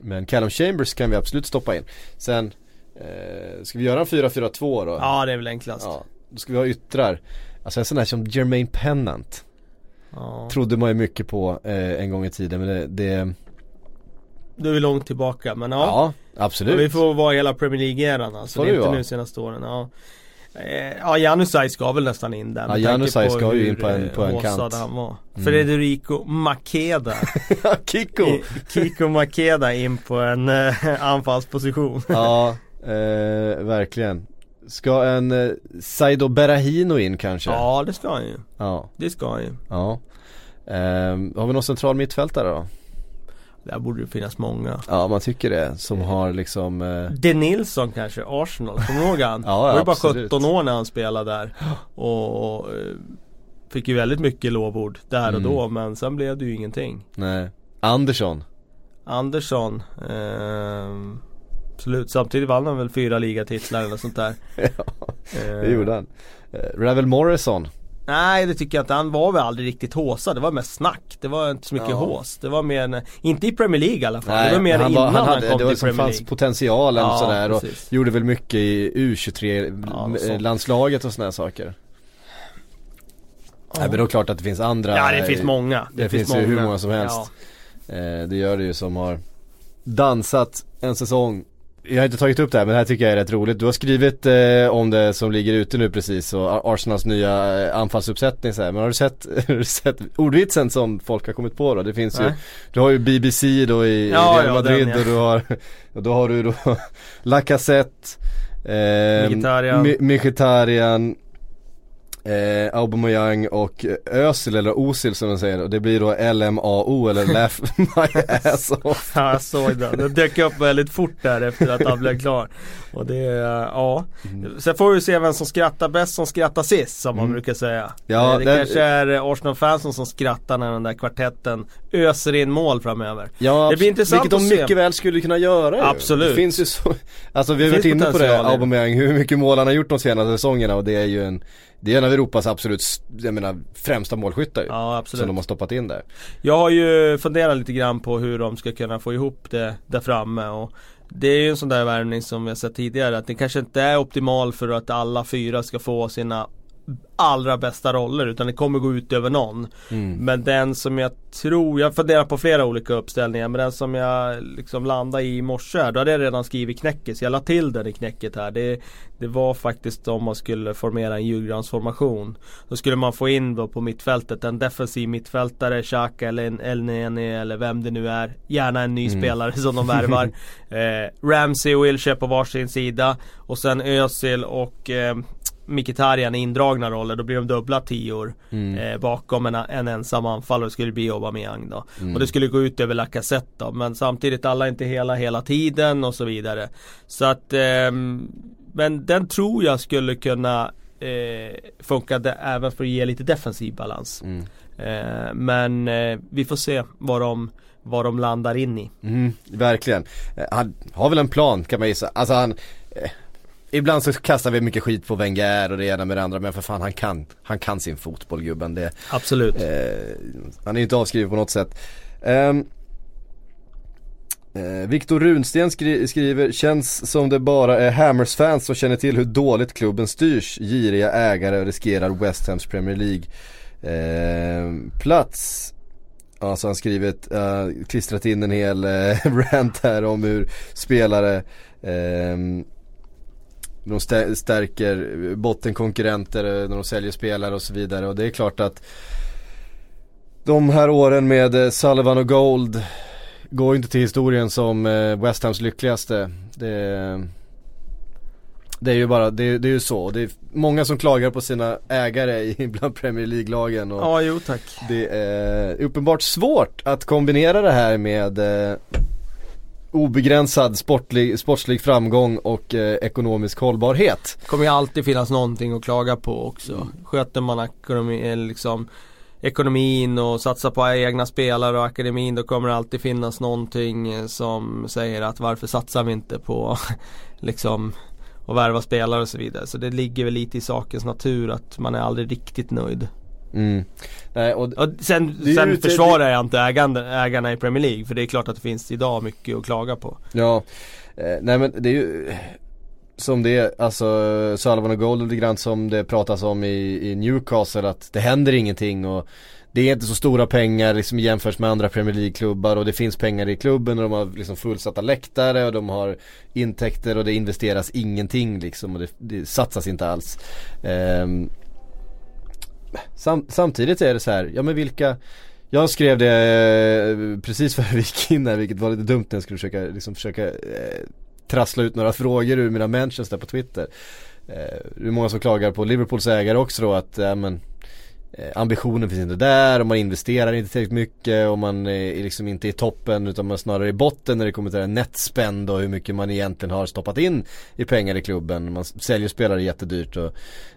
Men Callum Chambers kan vi absolut stoppa in. Sen, eh, ska vi göra en 4-4-2 då? Ja det är väl enklast. Ja, då ska vi ha yttrar. Alltså en sån här som Jermaine Pennant. Ja. Trodde man ju mycket på eh, en gång i tiden men det, det Du är långt tillbaka men ja. Ja, absolut. vi får vara hela Premier League-eran alltså. Får det är inte nu senaste åren. Ja. Eh, ja Janusaj ska väl nästan in där Ja Janusaj ska ju in på en, på en kant han var mm. Federico Makeda Kiko Kiko Makeda in på en äh, anfallsposition Ja, eh, verkligen Ska en eh, Saido Berahino in kanske? Ja det ska han ju. Ja. Det ska han ju. Ja. Eh, Har vi någon central mittfältare då? Där borde det finnas många. Ja man tycker det, som har liksom eh... De Nilsson kanske, Arsenal, kommer du ihåg han? ja, ja, var ju bara 17 år när han spelade där. Och, och eh, Fick ju väldigt mycket lovord där och mm. då men sen blev det ju ingenting. Nej. Andersson. Andersson eh, Absolut, samtidigt vann han väl fyra ligatitlar eller sånt där Ja, det gjorde han eh, Ravel Morrison Nej det tycker jag inte, han var väl aldrig riktigt håsad. Det var mest snack. Det var inte så mycket ja. hås. Det var mer, en, inte i Premier League i alla fall. Nej, det var mer han innan var, han, hade, han kom det var till Premier League. Fanns potentialen ja, sådär och precis. gjorde väl mycket i U23-landslaget ja, och sådana saker. Ja. Nej men då är klart att det finns andra Ja det finns många Det, det finns, finns ju hur många som helst ja. eh, Det gör det ju som har dansat en säsong jag har inte tagit upp det här men det här tycker jag är rätt roligt. Du har skrivit eh, om det som ligger ute nu precis och Arsenals nya eh, anfallsuppsättning så här. Men har du sett, har du sett ordvitsen som folk har kommit på då? Det finns Nej. ju, du har ju BBC då i ja, Real Madrid ja, den, ja. och du har, och då har du då Lacazette eh, Mkhitaryan Eh, Aubameyang och Özil eller Osil som de säger och det blir då LMAO eller Laugh My Ass Off. Ja jag såg den, den dök upp väldigt fort där efter att han blev klar. Och det, ja. Mm. Sen får vi se vem som skrattar bäst som skrattar sist som man mm. brukar säga. Ja, Det, det kanske är Arsenal-fansen som skrattar när den där kvartetten öser in mål framöver. Ja, det blir intressant vilket de mycket väl skulle kunna göra ju. Absolut. Det finns ju så, alltså vi har varit inne på det, Aubameyang, hur mycket mål han har gjort de senaste säsongerna och det är ju en det är en av Europas absolut, jag menar, främsta målskyttar ja, absolut. Som de har stoppat in där Jag har ju funderat lite grann på hur de ska kunna få ihop det där framme och Det är ju en sån där värvning som jag sett tidigare att det kanske inte är optimal för att alla fyra ska få sina allra bästa roller utan det kommer gå ut över någon. Mm. Men den som jag tror, jag funderar på flera olika uppställningar men den som jag liksom landade i i morse då hade jag redan skrivit knäcket så jag la till den i knäcket här. Det, det var faktiskt om man skulle formera en julgransformation. Då skulle man få in då på mittfältet en defensiv mittfältare, Xhaka eller en Elneny eller vem det nu är. Gärna en ny mm. spelare som de värvar. eh, Ramsey och Wilshere på varsin sida. Och sen Özil och eh, Mkhitaryan i indragna roller, då blir de dubbla tior mm. eh, bakom en, en ensam anfallare, det skulle bli Aubameyang då. Mm. Och det skulle gå ut över Lacazette då, men samtidigt alla är inte hela hela tiden och så vidare. Så att, eh, men den tror jag skulle kunna eh, funka även för att ge lite defensiv balans. Mm. Eh, men eh, vi får se vad de vad de landar in i. Mm, verkligen. Eh, han har väl en plan kan man gissa. Alltså han eh, Ibland så kastar vi mycket skit på Wenger och det ena med det andra men för fan han kan, han kan sin fotboll gubben. Det, Absolut. Eh, han är ju inte avskriven på något sätt. Um, Eh, Viktor Runsten skri skriver, känns som det bara är Hammers-fans som känner till hur dåligt klubben styrs. Giriga ägare riskerar West Hams Premier League eh, plats. Ja, så han skrivit, uh, klistrat in en hel uh, rant här om hur spelare uh, de stärker bottenkonkurrenter när de säljer spelare och så vidare och det är klart att de här åren med Sullivan och Gold går inte till historien som West Hams lyckligaste. Det, det är ju bara, det, det är ju så. Det är många som klagar på sina ägare bland Premier League-lagen. Ja, jo tack. Det är uppenbart svårt att kombinera det här med obegränsad sportlig, sportslig framgång och eh, ekonomisk hållbarhet. Det kommer ju alltid finnas någonting att klaga på också. Mm. Sköter man ekonomi, eh, liksom, ekonomin och satsar på egna spelare och akademin då kommer det alltid finnas någonting eh, som säger att varför satsar vi inte på liksom och värva spelare och så vidare. Så det ligger väl lite i sakens natur att man är aldrig riktigt nöjd. Mm. Nej, och, och sen sen försvarar jag inte ägande, ägarna i Premier League för det är klart att det finns idag mycket att klaga på. Ja, eh, nej men det är ju som det är, alltså Sullivan och Gold lite grann som det pratas om i, i Newcastle att det händer ingenting och det är inte så stora pengar liksom jämfört med andra Premier League-klubbar och det finns pengar i klubben och de har liksom fullsatta läktare och de har intäkter och det investeras ingenting liksom och det, det satsas inte alls. Um, sam, samtidigt är det så här, ja men vilka jag skrev det eh, precis före vi gick in här, vilket var lite dumt när jag skulle försöka, liksom försöka eh, trassla ut några frågor ur mina mentions där på Twitter. Eh, det är många som klagar på Liverpools ägare också då att, ja men ambitionen finns inte där och man investerar inte tillräckligt mycket och man är liksom inte i toppen utan man är snarare i botten när det kommer till det netspend och hur mycket man egentligen har stoppat in i pengar i klubben. Man säljer spelare jättedyrt och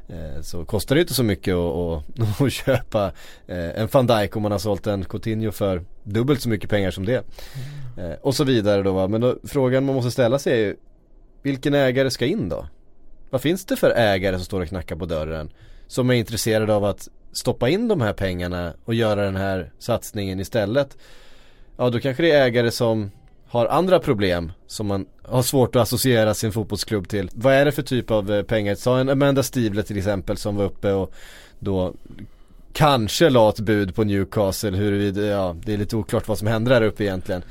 eh, så kostar det inte så mycket att köpa eh, en van Dijk om man har sålt en Coutinho för dubbelt så mycket pengar som det. Mm. Eh, och så vidare då va. Men då, frågan man måste ställa sig är ju vilken ägare ska in då? Vad finns det för ägare som står och knackar på dörren? Som är intresserade av att stoppa in de här pengarna och göra den här satsningen istället. Ja då kanske det är ägare som har andra problem som man har svårt att associera sin fotbollsklubb till. Vad är det för typ av eh, pengar? Ta en Amanda Stivler till exempel som var uppe och då kanske la ett bud på Newcastle huruvida, ja det är lite oklart vad som hände där uppe egentligen.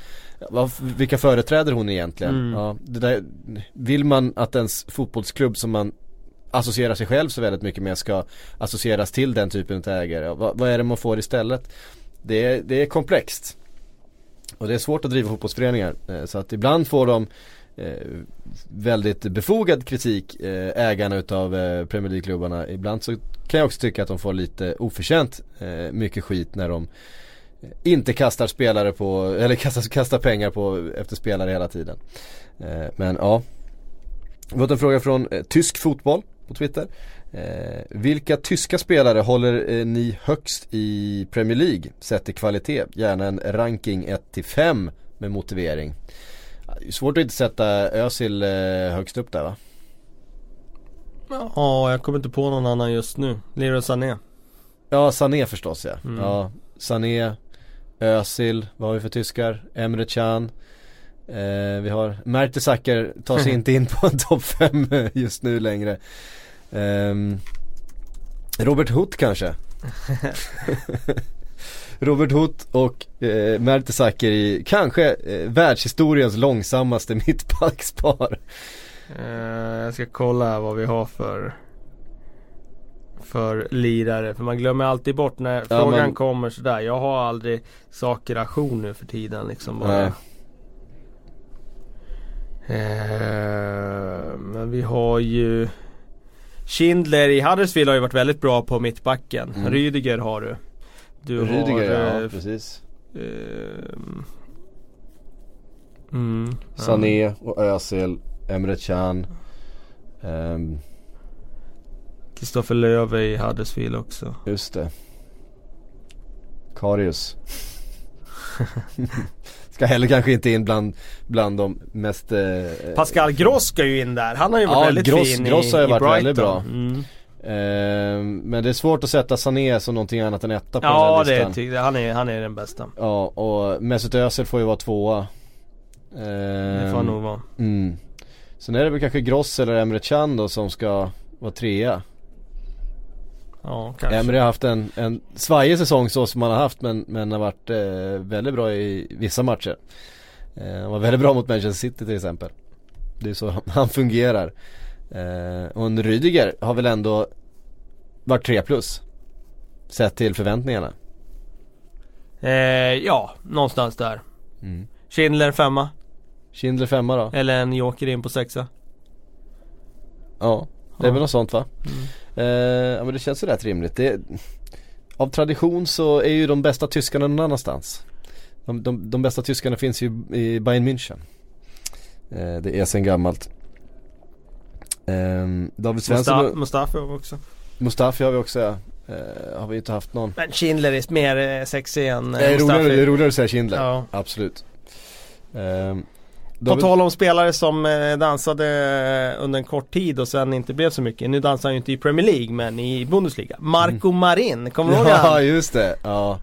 vilka företräder hon egentligen? Mm. Ja, där, vill man att ens fotbollsklubb som man associerar sig själv så väldigt mycket med ska associeras till den typen av ägare. Vad, vad är det man får istället? Det är, det är komplext. Och det är svårt att driva fotbollsföreningar. Eh, så att ibland får de eh, väldigt befogad kritik eh, ägarna utav eh, Premier League-klubbarna. Ibland så kan jag också tycka att de får lite oförtjänt eh, mycket skit när de inte kastar spelare på, eller kastar, kastar pengar på efter spelare hela tiden. Men ja. Vi har fått en fråga från tysk fotboll på Twitter. Eh, vilka tyska spelare håller eh, ni högst i Premier League sett i kvalitet? Gärna en ranking 1-5 med motivering. Det är svårt att inte sätta Özil eh, högst upp där va? Ja, jag kommer inte på någon annan just nu. Leroy Sané. Ja, Sané förstås ja. Mm. Ja, Sané, Özil, vad har vi för tyskar? Emre Can. Eh, vi har Mertesacker tar sig inte in på en topp 5 just nu längre. Um, Robert Hutt kanske? Robert Hutt och eh, Mertesacker kanske eh, världshistoriens långsammaste mittbackspar. Uh, jag ska kolla vad vi har för för lirare. För man glömmer alltid bort när ja, frågan man... kommer sådär. Jag har aldrig saker nu för tiden liksom. Bara. Uh, men vi har ju Schindler i Huddersfield har ju varit väldigt bra på mittbacken. Mm. Rydiger har du. Du Rydiger, har, ja eh, precis. Uh, mm, Sané och Özil, Emre Can. Um, Kristoffer Löwe i Huddersfield också. Just det. Karius. Ska heller kanske inte in bland, bland de mest eh, Pascal Gross ska ju in där. Han har ju varit ja, väldigt Gross, fin Gross har ju varit Brighton. väldigt bra. Mm. Eh, men det är svårt att sätta Sané som någonting annat än etta på ja, den här listan. Ja, han är, han är den bästa. Ja, och Mesut Özil får ju vara tvåa. Eh, det får han nog vara. Mm. Sen är det väl kanske Gross eller Emre Can då som ska vara trea. Ja, kanske. Emre har haft en, en svajig säsong så som han har haft men, men har varit eh, väldigt bra i vissa matcher. Eh, han var väldigt bra mot Manchester City till exempel. Det är så han, han fungerar. Eh, och en Rydiger har väl ändå varit 3 plus. Sett till förväntningarna. Eh, ja, någonstans där. Mm. Schindler femma. Schindler femma då. Eller en joker in på sexa. Ja, det är väl något sånt va? Mm. Eh, ja men det känns ju rätt rimligt. Det, av tradition så är ju de bästa tyskarna någon annanstans. De, de, de bästa tyskarna finns ju i Bayern München. Eh, det är sen gammalt. Eh, David Svensson Mustafa, Mustafa har vi också. Mustafi har vi också ja. Eh, har vi inte haft någon. Men Schindler är mer eh, sexig än eh, det är roligare, det är roligare att säga Schindler. Ja. Absolut. Um, på tal om spelare som eh, dansade under en kort tid och sen inte blev så mycket. Nu dansar han ju inte i Premier League men i Bundesliga. Marco mm. Marin, kommer du ihåg Ja just det, ja.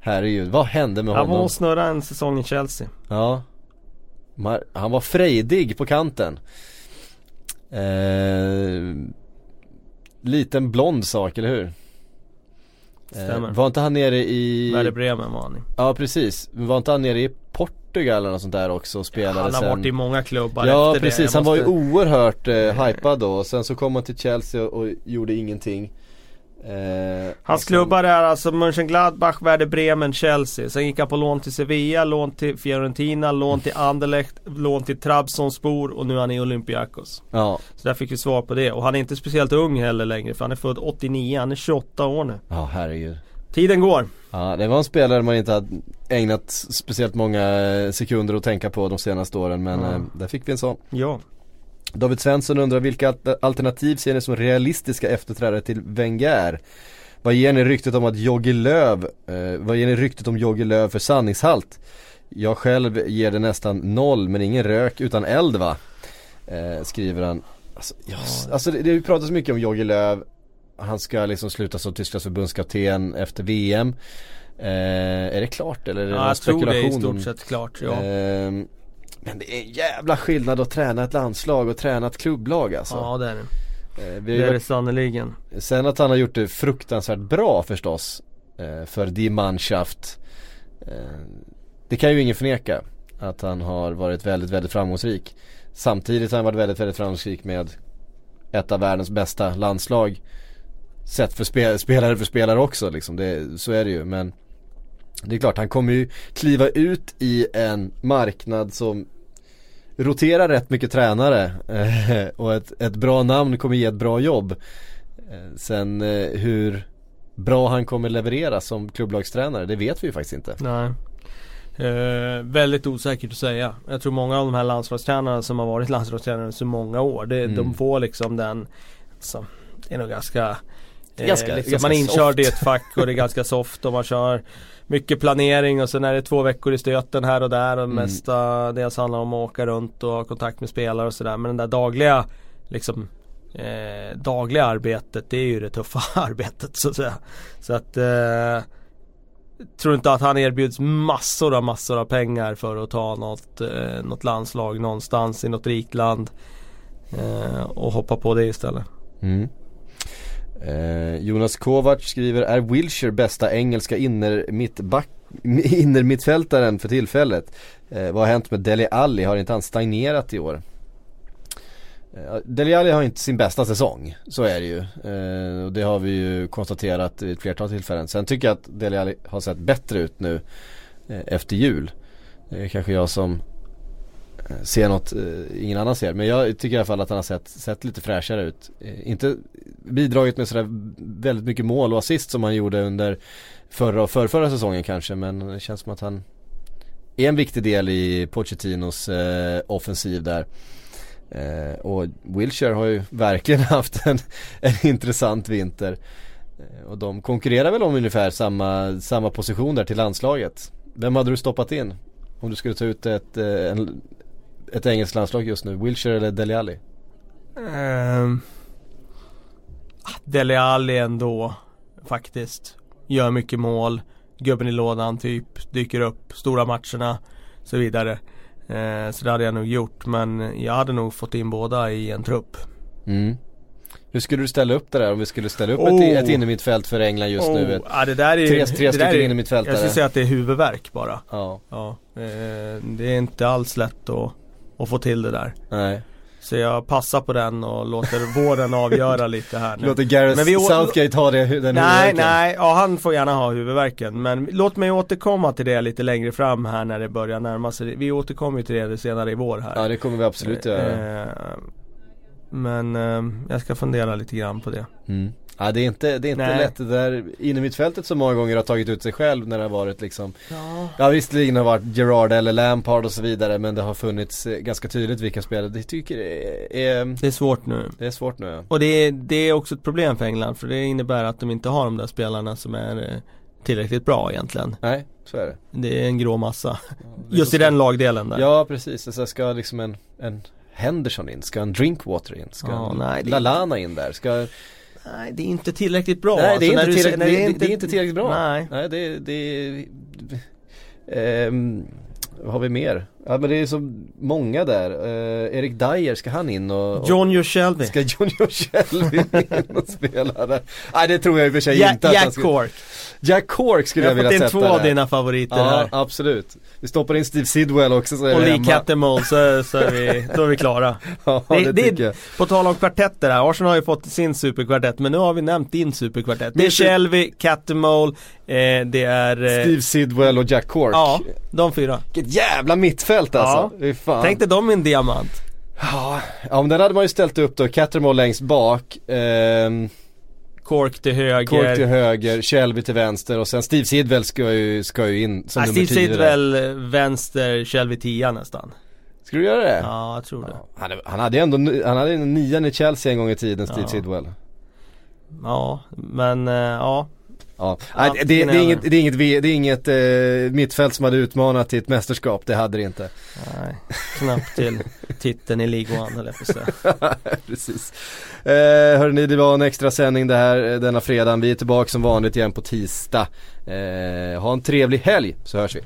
Herregud, vad hände med honom? Han var och snurrade en säsong i Chelsea. Ja. Han var frejdig på kanten. Eh, liten blond sak, eller hur? Stämmer. Eh, var inte han nere i... Werder Bremen var han Ja precis, var inte han nere i Portugal eller något sånt där också och spelade ja, Han har sen... varit i många klubbar Ja efter precis, det. han måste... var ju oerhört eh, hypad då och sen så kom han till Chelsea och, och gjorde ingenting Eh, Hans klubbar är alltså Mönchengladbach, Werder Bremen, Chelsea. Sen gick han på lån till Sevilla, lån till Fiorentina, lån till Anderlecht, lån till Trabzonspor och nu är han i Olympiakos. Ja. Så där fick vi svar på det. Och han är inte speciellt ung heller längre för han är född 89, han är 28 år nu. Ja herregud. Tiden går. Ja det var en spelare man inte hade ägnat speciellt många sekunder att tänka på de senaste åren men eh, där fick vi en sån. Ja. David Svensson undrar vilka alternativ ser ni som realistiska efterträdare till Wenger? Vad ger ni ryktet om att Jogge Löv, eh, vad ger ni ryktet om Jogge Löv för sanningshalt? Jag själv ger det nästan noll men ingen rök utan eld va? Eh, skriver han. Alltså, yes. alltså det, det pratas mycket om Jogge Löv. Han ska liksom sluta som Tysklands förbundskapten efter VM. Eh, är det klart eller är det ja, jag tror det är i stort sett klart ja. Eh, men det är en jävla skillnad att träna ett landslag och träna ett klubblag alltså. Ja det är det. Eh, det är det sannerligen. Sen att han har gjort det fruktansvärt bra förstås. Eh, för Die Mannschaft. Eh, det kan ju ingen förneka. Att han har varit väldigt, väldigt framgångsrik. Samtidigt har han varit väldigt, väldigt framgångsrik med ett av världens bästa landslag. Sett för spel spelare för spelare också liksom. Det, så är det ju men det är klart, han kommer ju kliva ut i en marknad som roterar rätt mycket tränare eh, och ett, ett bra namn kommer ge ett bra jobb. Eh, sen eh, hur bra han kommer leverera som klubblagstränare, det vet vi ju faktiskt inte. Nej. Eh, väldigt osäkert att säga. Jag tror många av de här landslagstränarna som har varit landslagstränare så många år, det, mm. de får liksom den, alltså, det är nog ganska ganska, liksom ganska man är inkörd i ett fack och det är ganska soft och man kör mycket planering och sen är det två veckor i stöten här och där och mm. mesta dels handlar om att åka runt och ha kontakt med spelare och sådär. Men den där dagliga liksom eh, dagliga arbetet det är ju det tuffa arbetet så att säga. Så att eh, tror inte att han erbjuds massor av massor av pengar för att ta något, eh, något landslag någonstans i något rikt land. Eh, och hoppa på det istället. Mm. Jonas Kovac skriver, är Wilshire bästa engelska inner mittback innermittfältaren för tillfället. Eh, vad har hänt med Dele Alli? Har inte han stagnerat i år? Eh, Dele Alli har inte sin bästa säsong, så är det ju. Eh, och det har vi ju konstaterat vid ett flertal tillfällen. Sen tycker jag att Dele Alli har sett bättre ut nu eh, efter jul. Det är kanske jag som Eh, Se något eh, ingen annan ser. Men jag tycker i alla fall att han har sett, sett lite fräschare ut. Eh, inte bidragit med sådär väldigt mycket mål och assist som han gjorde under förra och förra säsongen kanske. Men det känns som att han är en viktig del i Pochettinos eh, offensiv där. Eh, och Wilshire har ju verkligen haft en, en intressant vinter. Eh, och de konkurrerar väl om ungefär samma, samma position där till landslaget. Vem hade du stoppat in? Om du skulle ta ut ett, en, ett engelskt landslag just nu, Wilshire eller Dele Alli? Um, Dele Alli ändå faktiskt. Gör mycket mål. Gubben i lådan typ. Dyker upp stora matcherna. Så vidare. Eh, så det hade jag nog gjort. Men jag hade nog fått in båda i en trupp. Mm. Hur skulle du ställa upp det där om vi skulle ställa upp oh. ett, ett innermittfält för England just oh. nu? Ett, ja, det där är, tre tre stycken innermittfältare. Jag skulle säga att det är huvudvärk bara. Ja. ja eh, det är inte alls lätt att, att få till det där. Nej. Så jag passar på den och låter vården avgöra lite här nu. Låter Gareth men vi Southgate ha det, den Nej, huvudvärken. nej, ja han får gärna ha huvudvärken. Men låt mig återkomma till det lite längre fram här när det börjar närma sig. Vi återkommer ju till det senare i vår här. Ja det kommer vi absolut göra. Eh, men eh, jag ska fundera lite grann på det. Mm. Ja det är inte, det är inte lätt. Det där innermittfältet som många gånger har tagit ut sig själv när det har varit liksom Ja, ja visserligen har det varit Gerard eller Lampard och så vidare men det har funnits eh, ganska tydligt vilka spelare. Det tycker är, är Det är svårt nu. Det är svårt nu ja. Och det är, det är också ett problem för England för det innebär att de inte har de där spelarna som är eh, tillräckligt bra egentligen. Nej, så är det. Det är en grå massa. Ja, Just i den lagdelen där. Ja precis, alltså ska liksom en, en Henderson in, ska en Drinkwater in, ska ja, en nej, Lalana in där, ska Nej det är inte tillräckligt bra. Nej det är, alltså, inte, tillräckligt, det, är inte, det är inte tillräckligt bra. Nej, nej det, det, det um, vad har vi mer? Ja men det är så många där. Uh, Erik Dyer, ska han in och, och John Shelby. Ska John Shelby in och spela där? Nej det tror jag i och för sig ja, inte Jack att han ska... Cork. Jack Cork skulle jag, jag vilja sätta där Jag har fått in två av dina favoriter ja, här. Ja absolut. Vi stoppar in Steve Sidwell också så är Och Lee Cattermole så, så är vi, då är vi klara. Ja det, det, det jag. På tal om kvartetter här, Arsenal har ju fått sin superkvartett men nu har vi nämnt din superkvartett. Det är Shelby, Cattermole, eh, det är eh... Steve Sidwell och Jack Cork. Ja, de fyra. Vilket jävla mittfält alltså, ja. fan. Tänk dig dem i en diamant. Ja, men den hade man ju ställt upp då, Cattermole längst bak ehm Cork till höger. Cork till höger, Shelby till vänster och sen Steve Sidwell ska ju, ska ju in som ja, nummer Steve Sidwell vänster, Shelby tia nästan. Ska du göra det? Ja, jag tror det. Ja, han, han, hade ändå, han hade nian i Chelsea en gång i tiden, Steve ja. Sidwell. Ja, men uh, ja Ja, Nej, det, det, är inget, det är inget, det är inget eh, mittfält som hade utmanat till ett mästerskap, det hade det inte. Nej, knappt till titeln i League One eller på säga. Precis. Eh, Hörrni, det var en extra sändning det här eh, denna fredag. Vi är tillbaka som vanligt igen på tisdag. Eh, Ha en trevlig helg så hörs vi